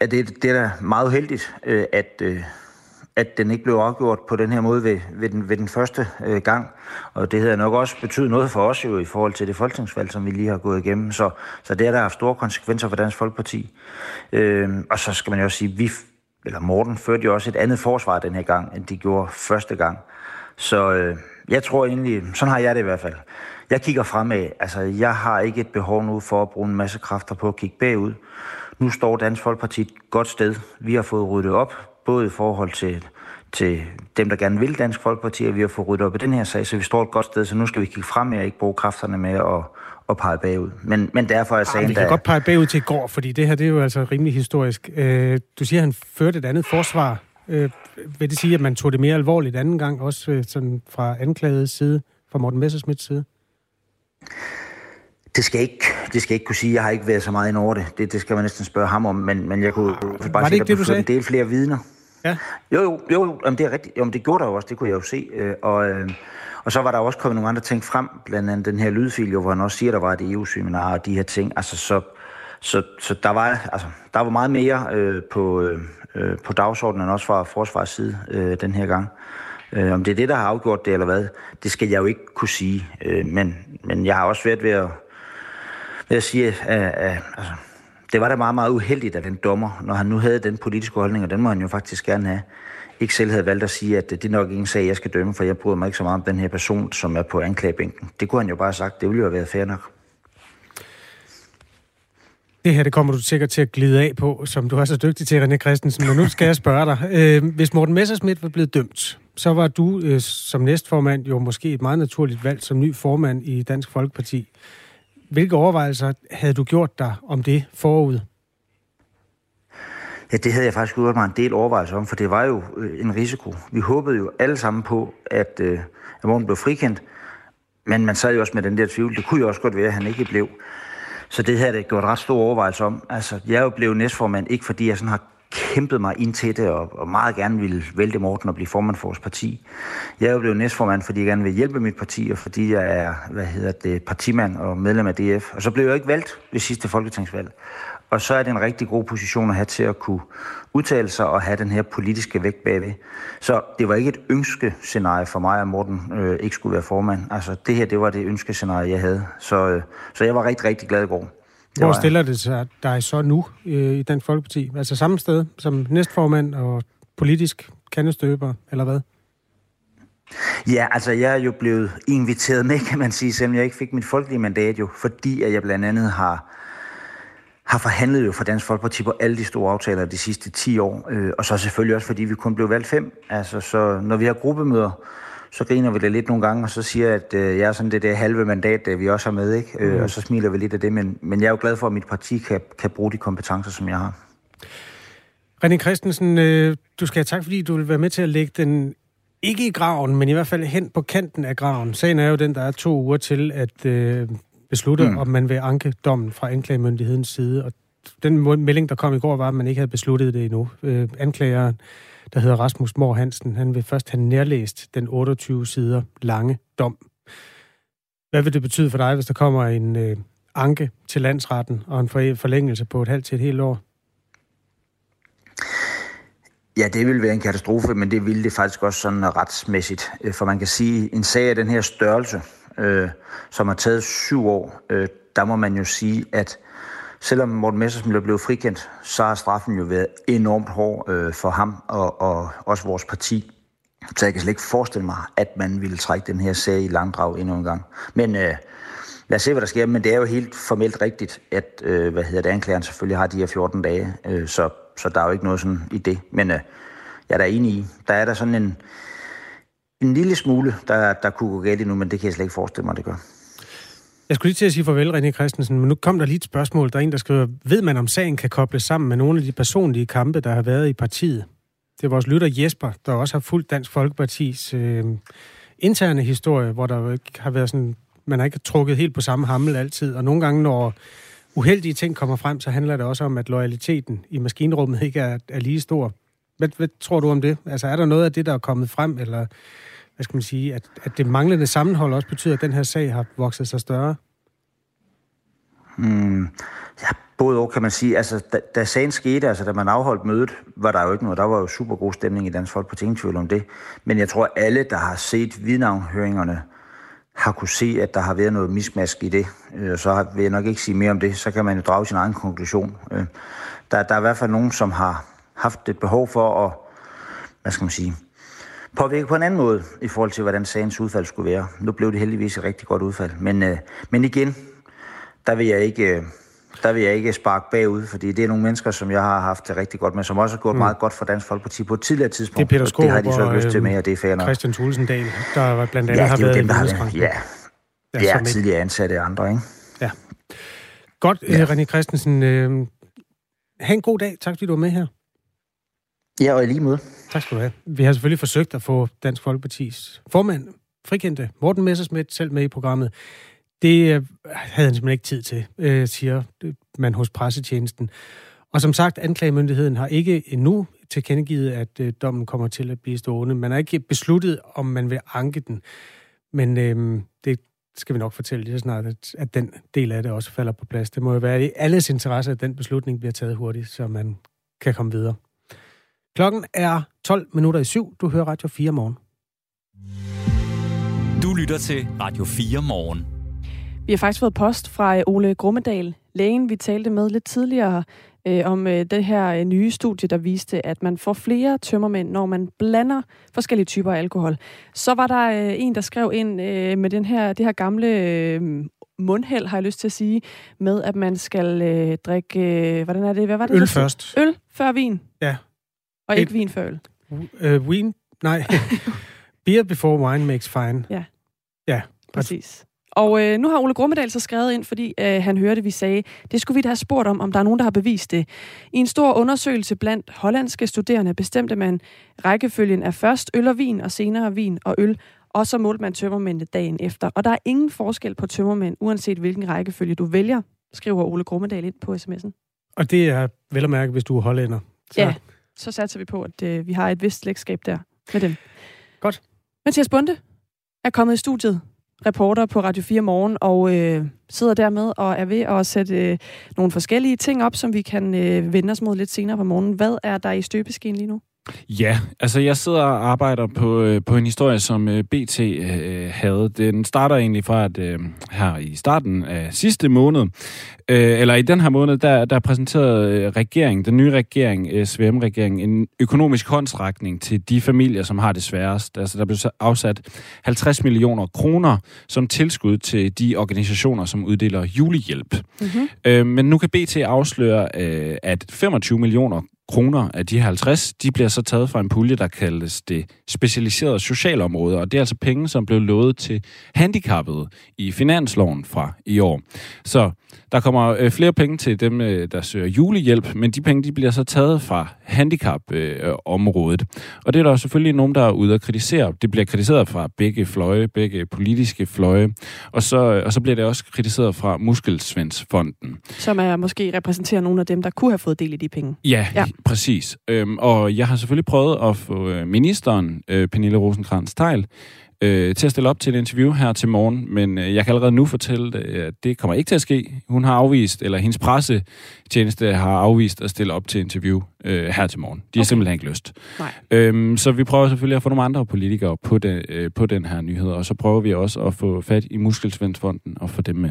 S14: At det, det er da meget uheldigt, øh, at, øh, at den ikke blev afgjort på den her måde ved, ved, den, ved den første øh, gang. Og det havde nok også betydet noget for os jo i forhold til det folketingsvalg, som vi lige har gået igennem. Så, så det har der haft store konsekvenser for Dansk Folkeparti. Øh, og så skal man jo også sige, vi, eller Morten førte jo også et andet forsvar den her gang, end de gjorde første gang. Så øh, jeg tror egentlig, sådan har jeg det i hvert fald. Jeg kigger fremad. Altså, jeg har ikke et behov nu for at bruge en masse kræfter på at kigge bagud. Nu står Dansk Folkeparti et godt sted. Vi har fået ryddet op, både i forhold til, til dem, der gerne vil Dansk Folkeparti, og vi har fået ryddet op i den her sag, så vi står et godt sted, så nu skal vi kigge frem og ikke bruge kræfterne med at, at pege bagud. Men, men derfor er sagen, Arh,
S3: vi kan der... godt pege bagud til i går, fordi det her det er jo altså rimelig historisk. Øh, du siger, at han førte et andet forsvar. Øh, vil det sige, at man tog det mere alvorligt anden gang, også øh, sådan fra anklagets side, fra Morten Messersmiths side?
S14: Det skal, ikke, det skal jeg ikke kunne sige. Jeg har ikke været så meget ind over det. Det, det skal man næsten spørge ham om. Men, men jeg kunne bare
S3: Var det ikke det, du sagde?
S14: en del flere vidner.
S3: Ja.
S14: Jo, jo, jo jamen, det er rigtigt. Jamen, det gjorde der jo også. Det kunne jeg jo se. Øh, og, øh, og så var der også kommet nogle andre ting frem. Blandt andet den her lydfil, jo, hvor han også siger, der var et EU-seminar og de her ting. Altså, så, så, så der, var, altså, der var meget mere øh, på, øh, øh på dagsordenen, også fra forsvars side øh, den her gang. Øh, om det er det, der har afgjort det, eller hvad, det skal jeg jo ikke kunne sige. Øh, men, men jeg har også været ved at jeg siger, at, altså, det var da meget, meget uheldigt af den dommer, når han nu havde den politiske holdning, og den må han jo faktisk gerne have, ikke selv havde valgt at sige, at det er nok ingen sag, jeg skal dømme, for jeg bryder mig ikke så meget om den her person, som er på anklagebænken. Det kunne han jo bare have sagt. Det ville jo have været fair nok.
S3: Det her, det kommer du sikkert til at glide af på, som du er så dygtig til, René Christensen. Men nu skal jeg spørge dig. Øh, hvis Morten Messersmith var blevet dømt, så var du øh, som næstformand jo måske et meget naturligt valg som ny formand i Dansk Folkeparti. Hvilke overvejelser havde du gjort dig om det forud?
S14: Ja, det havde jeg faktisk gjort mig en del overvejelser om, for det var jo øh, en risiko. Vi håbede jo alle sammen på, at, øh, at Morten blev frikendt, men man sad jo også med den der tvivl. Det kunne jo også godt være, at han ikke blev. så det havde det gjort ret stor overvejelse om. Altså, jeg er jo blevet næstformand, ikke fordi jeg sådan har kæmpet mig ind til det, og, og meget gerne ville vælge Morten og blive formand for vores parti. Jeg er jo blevet næstformand, fordi jeg gerne vil hjælpe mit parti, og fordi jeg er, hvad hedder det, partimand og medlem af DF. Og så blev jeg ikke valgt ved sidste folketingsvalg. Og så er det en rigtig god position at have til at kunne udtale sig og have den her politiske vægt bagved. Så det var ikke et ønskescenarie for mig, at Morten øh, ikke skulle være formand. Altså det her, det var det ønskescenarie, jeg havde. Så, øh, så jeg var rigtig, rigtig glad i går.
S3: Hvor stiller det sig dig så nu øh, i Dansk Folkeparti? Altså samme sted som næstformand og politisk kandestøber, eller hvad?
S14: Ja, altså jeg er jo blevet inviteret med, kan man sige, selvom jeg ikke fik mit folkelige mandat jo, fordi at jeg blandt andet har har forhandlet jo for Dansk Folkeparti på alle de store aftaler de sidste 10 år, øh, og så selvfølgelig også, fordi vi kun blev valgt fem. Altså, så når vi har gruppemøder, så griner vi det lidt nogle gange, og så siger at øh, jeg er sådan det der halve mandat, det vi også har med, ikke? Øh, mm. og så smiler vi lidt af det, men, men jeg er jo glad for, at mit parti kan, kan bruge de kompetencer, som jeg har.
S3: René Christensen, øh, du skal have tak, fordi du vil være med til at lægge den ikke i graven, men i hvert fald hen på kanten af graven. Sagen er jo den, der er to uger til, at øh, beslutte, mm. om man vil anke dommen fra anklagemyndighedens side. Og den melding, der kom i går, var, at man ikke havde besluttet det endnu. Øh, anklageren, der hedder Rasmus Mor Hansen, han vil først have nærlæst den 28 sider lange dom. Hvad vil det betyde for dig, hvis der kommer en øh, anke til landsretten og en forlængelse på et halvt til et helt år?
S14: Ja, det ville være en katastrofe, men det ville det faktisk også sådan retsmæssigt. Øh, for man kan sige, en sag af den her størrelse, øh, som har taget syv år, øh, der må man jo sige, at selvom Morten Messersmith er blevet frikendt, så har straffen jo været enormt hård øh, for ham og, og også vores parti. Så jeg kan slet ikke forestille mig, at man ville trække den her sag i langdrag endnu en gang. Men øh, lad os se, hvad der sker. Men det er jo helt formelt rigtigt, at øh, hvad hedder det, anklageren selvfølgelig har de her 14 dage. Øh, så, så der er jo ikke noget sådan i det. Men øh, jeg er da enig i, der er der sådan en, en lille smule, der, der kunne gå galt endnu, men det kan jeg slet ikke forestille mig, det gør.
S3: Jeg skulle lige til at sige farvel, René Christensen, men nu kom der lige et spørgsmål. Der er en, der skriver, ved man om sagen kan kobles sammen med nogle af de personlige kampe, der har været i partiet? Det er vores lytter Jesper, der også har fulgt Dansk Folkepartis øh, interne historie, hvor der har været sådan, man har ikke trukket helt på samme hammel altid, og nogle gange, når uheldige ting kommer frem, så handler det også om, at loyaliteten i maskinrummet ikke er, er lige stor. Hvad, hvad tror du om det? Altså er der noget af det, der er kommet frem, eller hvad skal man sige, at, at det manglende sammenhold også betyder, at den her sag har vokset sig større?
S14: Hmm. Ja, både og kan man sige. Altså, da, da sagen skete, altså da man afholdt mødet, var der jo ikke noget. Der var jo super god stemning i Dansk Folkeparti, ingen tvivl om det. Men jeg tror, alle, der har set vidnavnhøringerne, har kunne se, at der har været noget mismask i det. Øh, så vil jeg nok ikke sige mere om det. Så kan man jo drage sin egen konklusion. Øh, der, der er i hvert fald nogen, som har haft et behov for at, hvad skal man sige, påvirke på en anden måde i forhold til, hvordan sagens udfald skulle være. Nu blev det heldigvis et rigtig godt udfald. Men, øh, men igen, der vil jeg ikke... Øh, der vil jeg ikke sparke bagud, fordi det er nogle mennesker, som jeg har haft det rigtig godt med, som også har gået mm. meget godt for Dansk Folkeparti på et tidligere tidspunkt.
S3: Det er Peter Skåb
S14: det har de så og, lyst til med, og det er fair nok.
S3: Christian Tulsendal, der var blandt andet ja, har været dem, der har været,
S14: Ja, ja, ja tidligere ansatte andre, ikke?
S3: Ja. Godt, ja. René Christensen. Øh, ha' en god dag. Tak, fordi du var med her.
S14: Ja, og i lige måde.
S3: Tak skal du have. Vi har selvfølgelig forsøgt at få Dansk Folkepartis formand, frikendte Morten Messersmith, selv med i programmet. Det øh, havde han simpelthen ikke tid til, øh, siger øh, man hos pressetjenesten. Og som sagt, anklagemyndigheden har ikke endnu tilkendegivet, at øh, dommen kommer til at blive stående. Man har ikke besluttet, om man vil anke den. Men øh, det skal vi nok fortælle lige så snart, at, at den del af det også falder på plads. Det må jo være i alles interesse, at den beslutning bliver taget hurtigt, så man kan komme videre. Klokken er 12 minutter i syv. Du hører Radio 4 morgen.
S2: Du lytter til Radio 4 morgen.
S4: Vi har faktisk fået post fra øh, Ole Grummedal, lægen, vi talte med lidt tidligere, øh, om øh, det her øh, nye studie, der viste, at man får flere tømmermænd, når man blander forskellige typer af alkohol. Så var der øh, en, der skrev ind øh, med den her, det her gamle øh, mundhæld, har jeg lyst til at sige, med at man skal øh, drikke, øh, hvordan er det? Hvad var det?
S3: Øl først.
S4: Øl før vin.
S3: Ja.
S4: Og ikke vin før øl.
S3: Uh, win? Nej. *laughs* Beer before wine makes fine.
S4: Ja.
S3: Ja.
S4: Præcis. Og øh, nu har Ole Grummedal så skrevet ind, fordi øh, han hørte, vi sagde, det skulle vi da have spurgt om, om der er nogen, der har bevist det. I en stor undersøgelse blandt hollandske studerende bestemte man rækkefølgen af først øl og vin, og senere vin og øl, og så målte man tømmermændene dagen efter. Og der er ingen forskel på tømmermænd, uanset hvilken rækkefølge du vælger, skriver Ole Grummedal ind på sms'en.
S3: Og det er vel at mærke, hvis du er hollænder.
S4: Så. Ja, så satser vi på, at øh, vi har et vist slægtskab der med dem.
S3: Godt.
S4: Mathias Bunde er kommet i studiet, reporter på Radio 4 Morgen, og øh, sidder dermed og er ved at sætte øh, nogle forskellige ting op, som vi kan øh, vende os mod lidt senere på morgenen. Hvad er der i støbeskeen lige nu?
S15: Ja, altså jeg sidder og arbejder på, øh, på en historie, som øh, BT øh, havde. Den starter egentlig fra, at øh, her i starten af sidste måned, øh, eller i den her måned, der, der præsenterede øh, regeringen, den nye regering, øh, SVM-regeringen, en økonomisk håndsrækning til de familier, som har det sværest. Altså der blev afsat 50 millioner kroner som tilskud til de organisationer, som uddeler julehjælp. Mm-hmm. Øh, men nu kan BT afsløre, øh, at 25 millioner kroner af de 50, de bliver så taget fra en pulje, der kaldes det specialiserede socialområde, og det er altså penge, som blev lovet til handicappede i finansloven fra i år. Så der kommer øh, flere penge til dem, øh, der søger julehjælp, men de penge de bliver så taget fra handicapområdet. Øh, og det er der selvfølgelig nogen, der er ude at kritisere. Det bliver kritiseret fra begge fløje, begge politiske fløje, og så, og så bliver det også kritiseret fra Muskelsvendsfonden.
S4: Som er måske repræsenterer nogle af dem, der kunne have fået del i de penge.
S15: Ja, ja. Præcis. Øhm, og jeg har selvfølgelig prøvet at få øh, ministeren, øh, Pernille rosenkrantz teil øh, til at stille op til et interview her til morgen, men øh, jeg kan allerede nu fortælle, at det kommer ikke til at ske. Hun har afvist, eller hendes pressetjeneste har afvist at stille op til interview øh, her til morgen. De har okay. simpelthen ikke lyst.
S4: Nej.
S15: Øhm, så vi prøver selvfølgelig at få nogle andre politikere på, den, øh, på den her nyhed, og så prøver vi også at få fat i Muskelsvendsfonden og få dem med.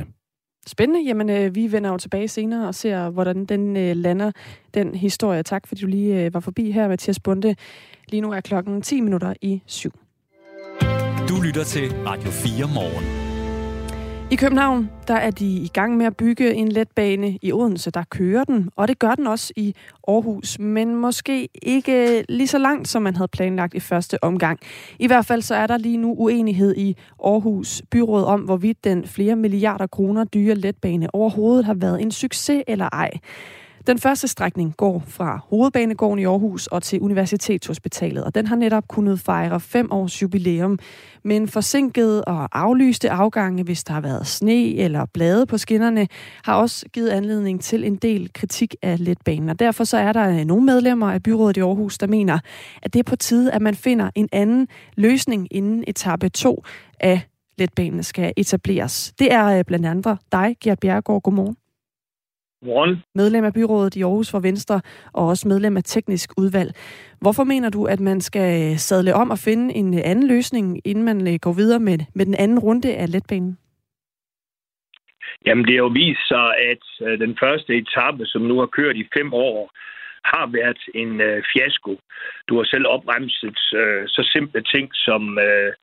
S4: Spændende. Jamen, øh, vi vender jo tilbage senere og ser, hvordan den øh, lander, den historie. Tak, fordi du lige øh, var forbi her, Mathias Bunde. Lige nu er klokken 10 minutter i syv.
S2: Du lytter til Radio 4 morgen.
S4: I København, der er de i gang med at bygge en letbane. I Odense, der kører den, og det gør den også i Aarhus, men måske ikke lige så langt, som man havde planlagt i første omgang. I hvert fald så er der lige nu uenighed i Aarhus Byråd om, hvorvidt den flere milliarder kroner dyre letbane overhovedet har været en succes eller ej. Den første strækning går fra Hovedbanegården i Aarhus og til Universitetshospitalet, og den har netop kunnet fejre fem års jubilæum. Men forsinkede og aflyste afgange, hvis der har været sne eller blade på skinnerne, har også givet anledning til en del kritik af letbanen. Og derfor så er der øh, nogle medlemmer af byrådet i Aarhus, der mener, at det er på tide, at man finder en anden løsning inden etape 2 af letbanen skal etableres. Det er øh, blandt andre dig, Gert Bjergård. Godmorgen.
S16: Morgen.
S4: Medlem af byrådet i Aarhus for Venstre, og også medlem af teknisk udvalg. Hvorfor mener du, at man skal sadle om og finde en anden løsning, inden man øh, går videre med, med den anden runde af letbanen?
S16: Jamen, det har jo vist sig, at øh, den første etape, som nu har kørt i fem år, har været en øh, fiasko. Du har selv opremset øh, så simple ting som, øh,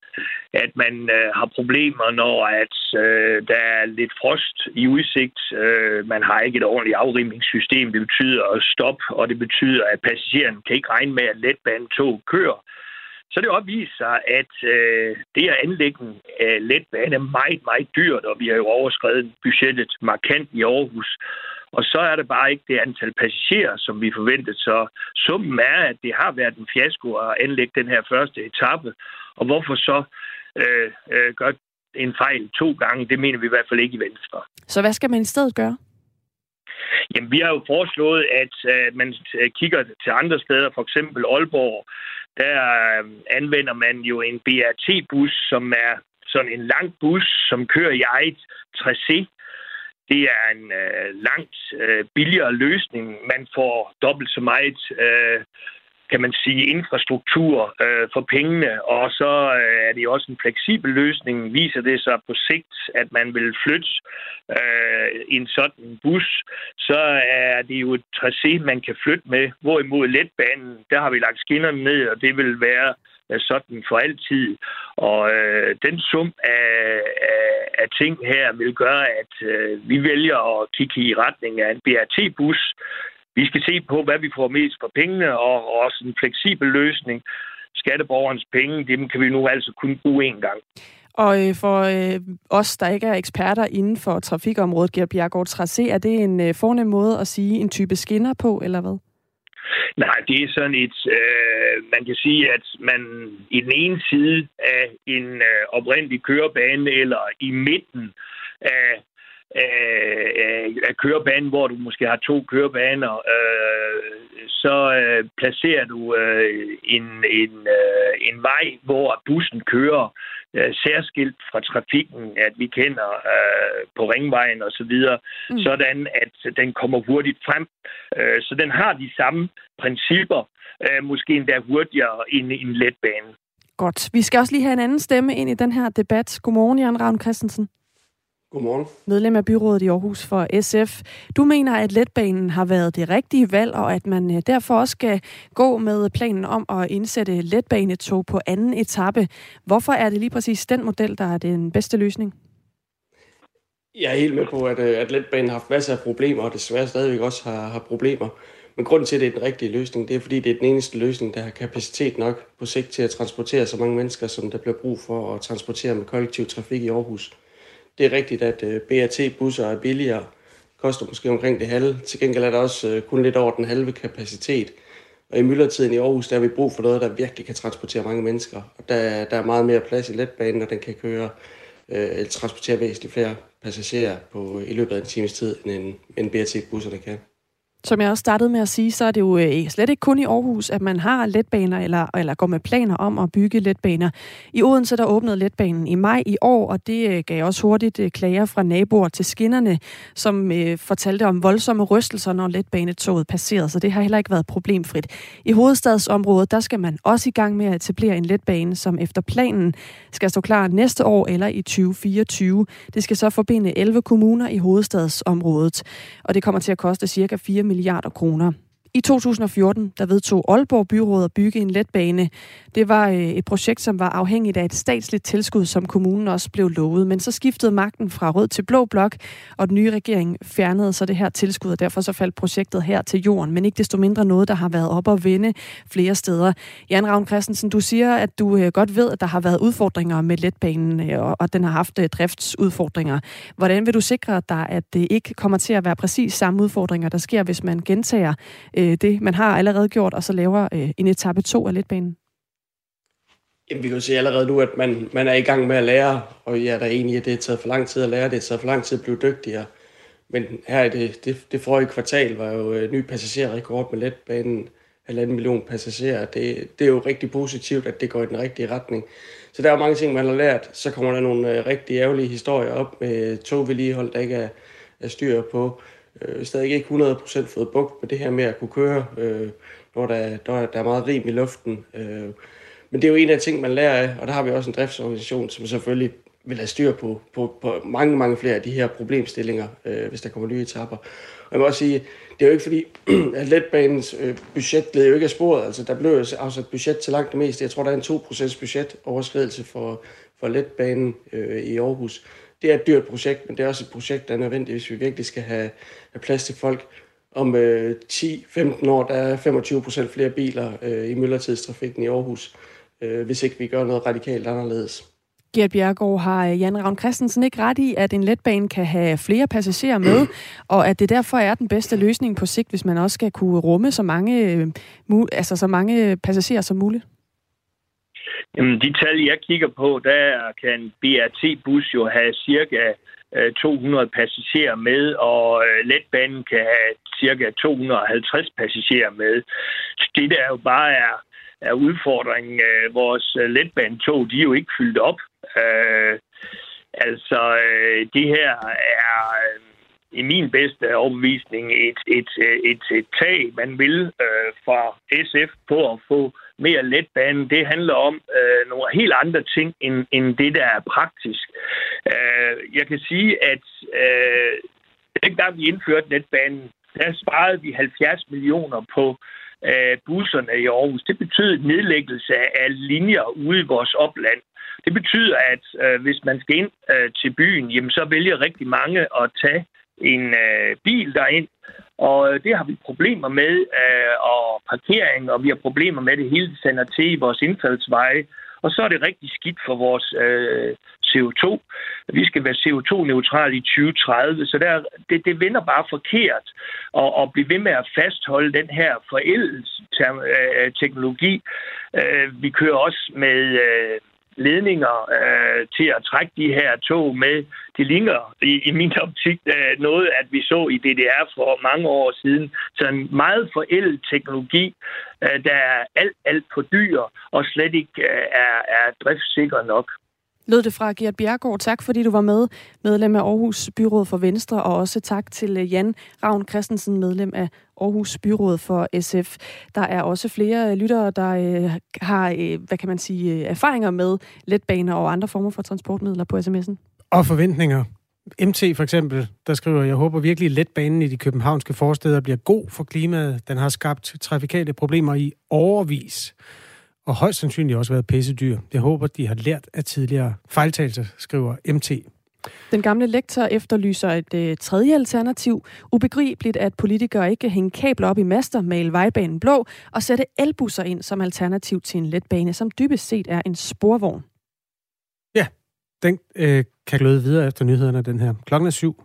S16: at man øh, har problemer, når at øh, der er lidt frost i udsigt. Øh, man har ikke et ordentligt afrimningssystem. Det betyder stop, og det betyder, at passageren kan ikke regne med, at letbanetog kører. Så det opviser sig, at øh, det at anlægge en øh, letbane er meget, meget dyrt, og vi har jo overskrevet budgettet markant i Aarhus. Og så er det bare ikke det antal passagerer, som vi forventede. Så summen er, at det har været en fiasko at anlægge den her første etape. Og hvorfor så øh, øh, gør en fejl to gange, det mener vi i hvert fald ikke i Venstre.
S4: Så hvad skal man i stedet gøre?
S16: Jamen, vi har jo foreslået, at øh, man kigger til andre steder, for eksempel Aalborg. Der øh, anvender man jo en BRT-bus, som er sådan en lang bus, som kører i eget tracé. Det er en øh, langt øh, billigere løsning. Man får dobbelt så meget, øh, kan man sige, infrastruktur øh, for pengene, og så øh, er det også en fleksibel løsning. Viser det sig på sigt, at man vil flytte øh, en sådan bus, så er det jo et tracé, man kan flytte med. Hvorimod letbanen, der har vi lagt skinnerne ned, og det vil være øh, sådan for altid. Og øh, den sum af, af, af ting her vil gøre, at øh, vi vælger at kigge i retning af en BRT-bus. Vi skal se på, hvad vi får mest for pengene, og også en fleksibel løsning. Skatteborgerens penge, dem kan vi nu altså kun bruge én gang.
S4: Og øh, for øh, os, der ikke er eksperter inden for trafikområdet, Gert Bjergård Tracé, er det en øh, fornem måde at sige en type skinner på, eller hvad?
S16: Nej, det er sådan et, øh, man kan sige, at man i den ene side af en øh, oprindelig kørebane, eller i midten af, af, af, kørebanen, hvor du måske har to kørebaner, øh, så øh, placerer du øh, en, en, øh, en vej, hvor bussen kører øh, særskilt fra trafikken, at vi kender øh, på ringvejen og så videre, mm. sådan at den kommer hurtigt frem. Øh, så den har de samme principper, øh, måske endda hurtigere end en letbane.
S4: Godt. Vi skal også lige have en anden stemme ind i den her debat. Godmorgen, Jan Ravn Christensen.
S17: Godmorgen.
S4: Medlem af byrådet i Aarhus for SF. Du mener, at letbanen har været det rigtige valg, og at man øh, derfor også skal gå med planen om at indsætte letbanetog på anden etape. Hvorfor er det lige præcis den model, der er den bedste løsning?
S17: Jeg er helt med på, at, øh, at letbanen har haft masser af problemer, og desværre stadigvæk også har, har problemer. Men grunden til, at det er den rigtige løsning, det er, fordi det er den eneste løsning, der har kapacitet nok på sigt til at transportere så mange mennesker, som der bliver brug for at transportere med kollektiv trafik i Aarhus. Det er rigtigt, at øh, BRT-busser er billigere, koster måske omkring det halve. Til gengæld er der også øh, kun lidt over den halve kapacitet. Og i myldretiden i Aarhus, der har vi brug for noget, der virkelig kan transportere mange mennesker. Og der, der er meget mere plads i letbanen, og den kan køre øh, eller transportere væsentligt flere passagerer på, i løbet af en times tid, end en, en BRT-busserne kan.
S4: Som jeg også startede med at sige, så er det jo øh, slet ikke kun i Aarhus, at man har letbaner eller, eller går med planer om at bygge letbaner. I Odense der åbnede letbanen i maj i år, og det øh, gav også hurtigt øh, klager fra naboer til skinnerne, som øh, fortalte om voldsomme rystelser, når letbanetoget passerede, så det har heller ikke været problemfrit. I hovedstadsområdet, der skal man også i gang med at etablere en letbane, som efter planen skal stå klar næste år eller i 2024. Det skal så forbinde 11 kommuner i hovedstadsområdet, og det kommer til at koste cirka 4 milliarder kroner. I 2014 der vedtog Aalborg Byråd at bygge en letbane. Det var øh, et projekt, som var afhængigt af et statsligt tilskud, som kommunen også blev lovet. Men så skiftede magten fra rød til blå blok, og den nye regering fjernede så det her tilskud, og derfor så faldt projektet her til jorden. Men ikke desto mindre noget, der har været op og vende flere steder. Jan Ravn Christensen, du siger, at du øh, godt ved, at der har været udfordringer med letbanen, øh, og at den har haft driftsudfordringer. Hvordan vil du sikre dig, at det ikke kommer til at være præcis samme udfordringer, der sker, hvis man gentager øh, det, man har allerede gjort, og så laver øh, en etape 2 af letbanen?
S17: Jamen, vi kan jo se allerede nu, at man, man er i gang med at lære, og jeg er da enig i, at det har taget for lang tid at lære, det har taget for lang tid at blive dygtigere. Men her i det, det, det forrige kvartal var jo øh, ny passagerrekord med letbanen, halvanden million passagerer. Det, det er jo rigtig positivt, at det går i den rigtige retning. Så der er jo mange ting, man har lært. Så kommer der nogle øh, rigtig ærgerlige historier op med togvedligehold, der ikke er, er styr på øh, stadig ikke 100% fået bugt med det her med at kunne køre, øh, når der, der, der er meget rim i luften. Øh, men det er jo en af de ting, man lærer af, og der har vi også en driftsorganisation, som selvfølgelig vil have styr på, på, på mange, mange flere af de her problemstillinger, øh, hvis der kommer nye etapper. Og jeg må også sige, det er jo ikke fordi, *clears throat* at letbanens øh, budget blev jo ikke af sporet. Altså, der blev jo afsat budget til langt det meste. Jeg tror, der er en 2% budgetoverskridelse for, for letbanen øh, i Aarhus det er et dyrt projekt, men det er også et projekt, der er nødvendigt, hvis vi virkelig skal have, have plads til folk. Om øh, 10-15 år, der er 25 procent flere biler øh, i myldretidstrafikken i Aarhus, øh, hvis ikke vi gør noget radikalt anderledes.
S4: Gert Bjergård, har øh, Jan Ravn Christensen ikke ret i, at en letbane kan have flere passagerer med, og at det derfor er den bedste løsning på sigt, hvis man også skal kunne rumme så mange, øh, altså så mange passagerer som muligt?
S16: Jamen, de tal, jeg kigger på, der kan BRT-bus jo have cirka øh, 200 passagerer med, og øh, letbanen kan have cirka 250 passagerer med. Det der jo bare er, er udfordringen. Øh, vores letbanetog, de er jo ikke fyldt op. Uh, altså, det her er i min bedste overbevisning et, et, et, et tag, man vil fra SF på at få mere letbane. Det handler om øh, nogle helt andre ting, end, end det, der er praktisk. Øh, jeg kan sige, at øh, dengang vi indførte letbanen, der sparede vi 70 millioner på øh, busserne i Aarhus. Det betyder nedlæggelse af linjer ude i vores opland. Det betyder, at øh, hvis man skal ind øh, til byen, jamen, så vælger rigtig mange at tage en øh, bil derind, og øh, det har vi problemer med, øh, og parkering, og vi har problemer med det hele, sender til i vores indfaldsveje. Og så er det rigtig skidt for vores øh, CO2. Vi skal være CO2-neutrale i 2030, så der, det, det vender bare forkert at, at blive ved med at fastholde den her forældelsesteknologi. Øh, vi kører også med... Øh, ledninger øh, til at trække de her tog med. De ligner i, i min optik øh, noget, at vi så i DDR for mange år siden. Så en meget forældet teknologi, øh, der er alt, alt på dyr og slet ikke øh, er, er driftsikker nok
S4: lød det fra Gert Bjergård. Tak fordi du var med, medlem af Aarhus Byråd for Venstre, og også tak til øh, Jan Ravn Christensen, medlem af Aarhus Byråd for SF. Der er også flere øh, lyttere, der øh, har, øh, hvad kan man sige, øh, erfaringer med letbaner og andre former for transportmidler på sms'en.
S3: Og forventninger. MT for eksempel, der skriver, jeg håber virkelig, at letbanen i de københavnske forsteder bliver god for klimaet. Den har skabt trafikale problemer i overvis og højst sandsynligt også været pissedyr. Jeg håber, de har lært af tidligere fejltagelser, skriver MT.
S4: Den gamle lektor efterlyser et øh, tredje alternativ. Ubegribeligt, at politikere ikke kan hænge kabler op i master, male vejbanen blå og sætte elbusser ind som alternativ til en letbane, som dybest set er en sporvogn.
S3: Ja, den øh, kan gløde videre efter nyhederne, den her. Klokken er syv.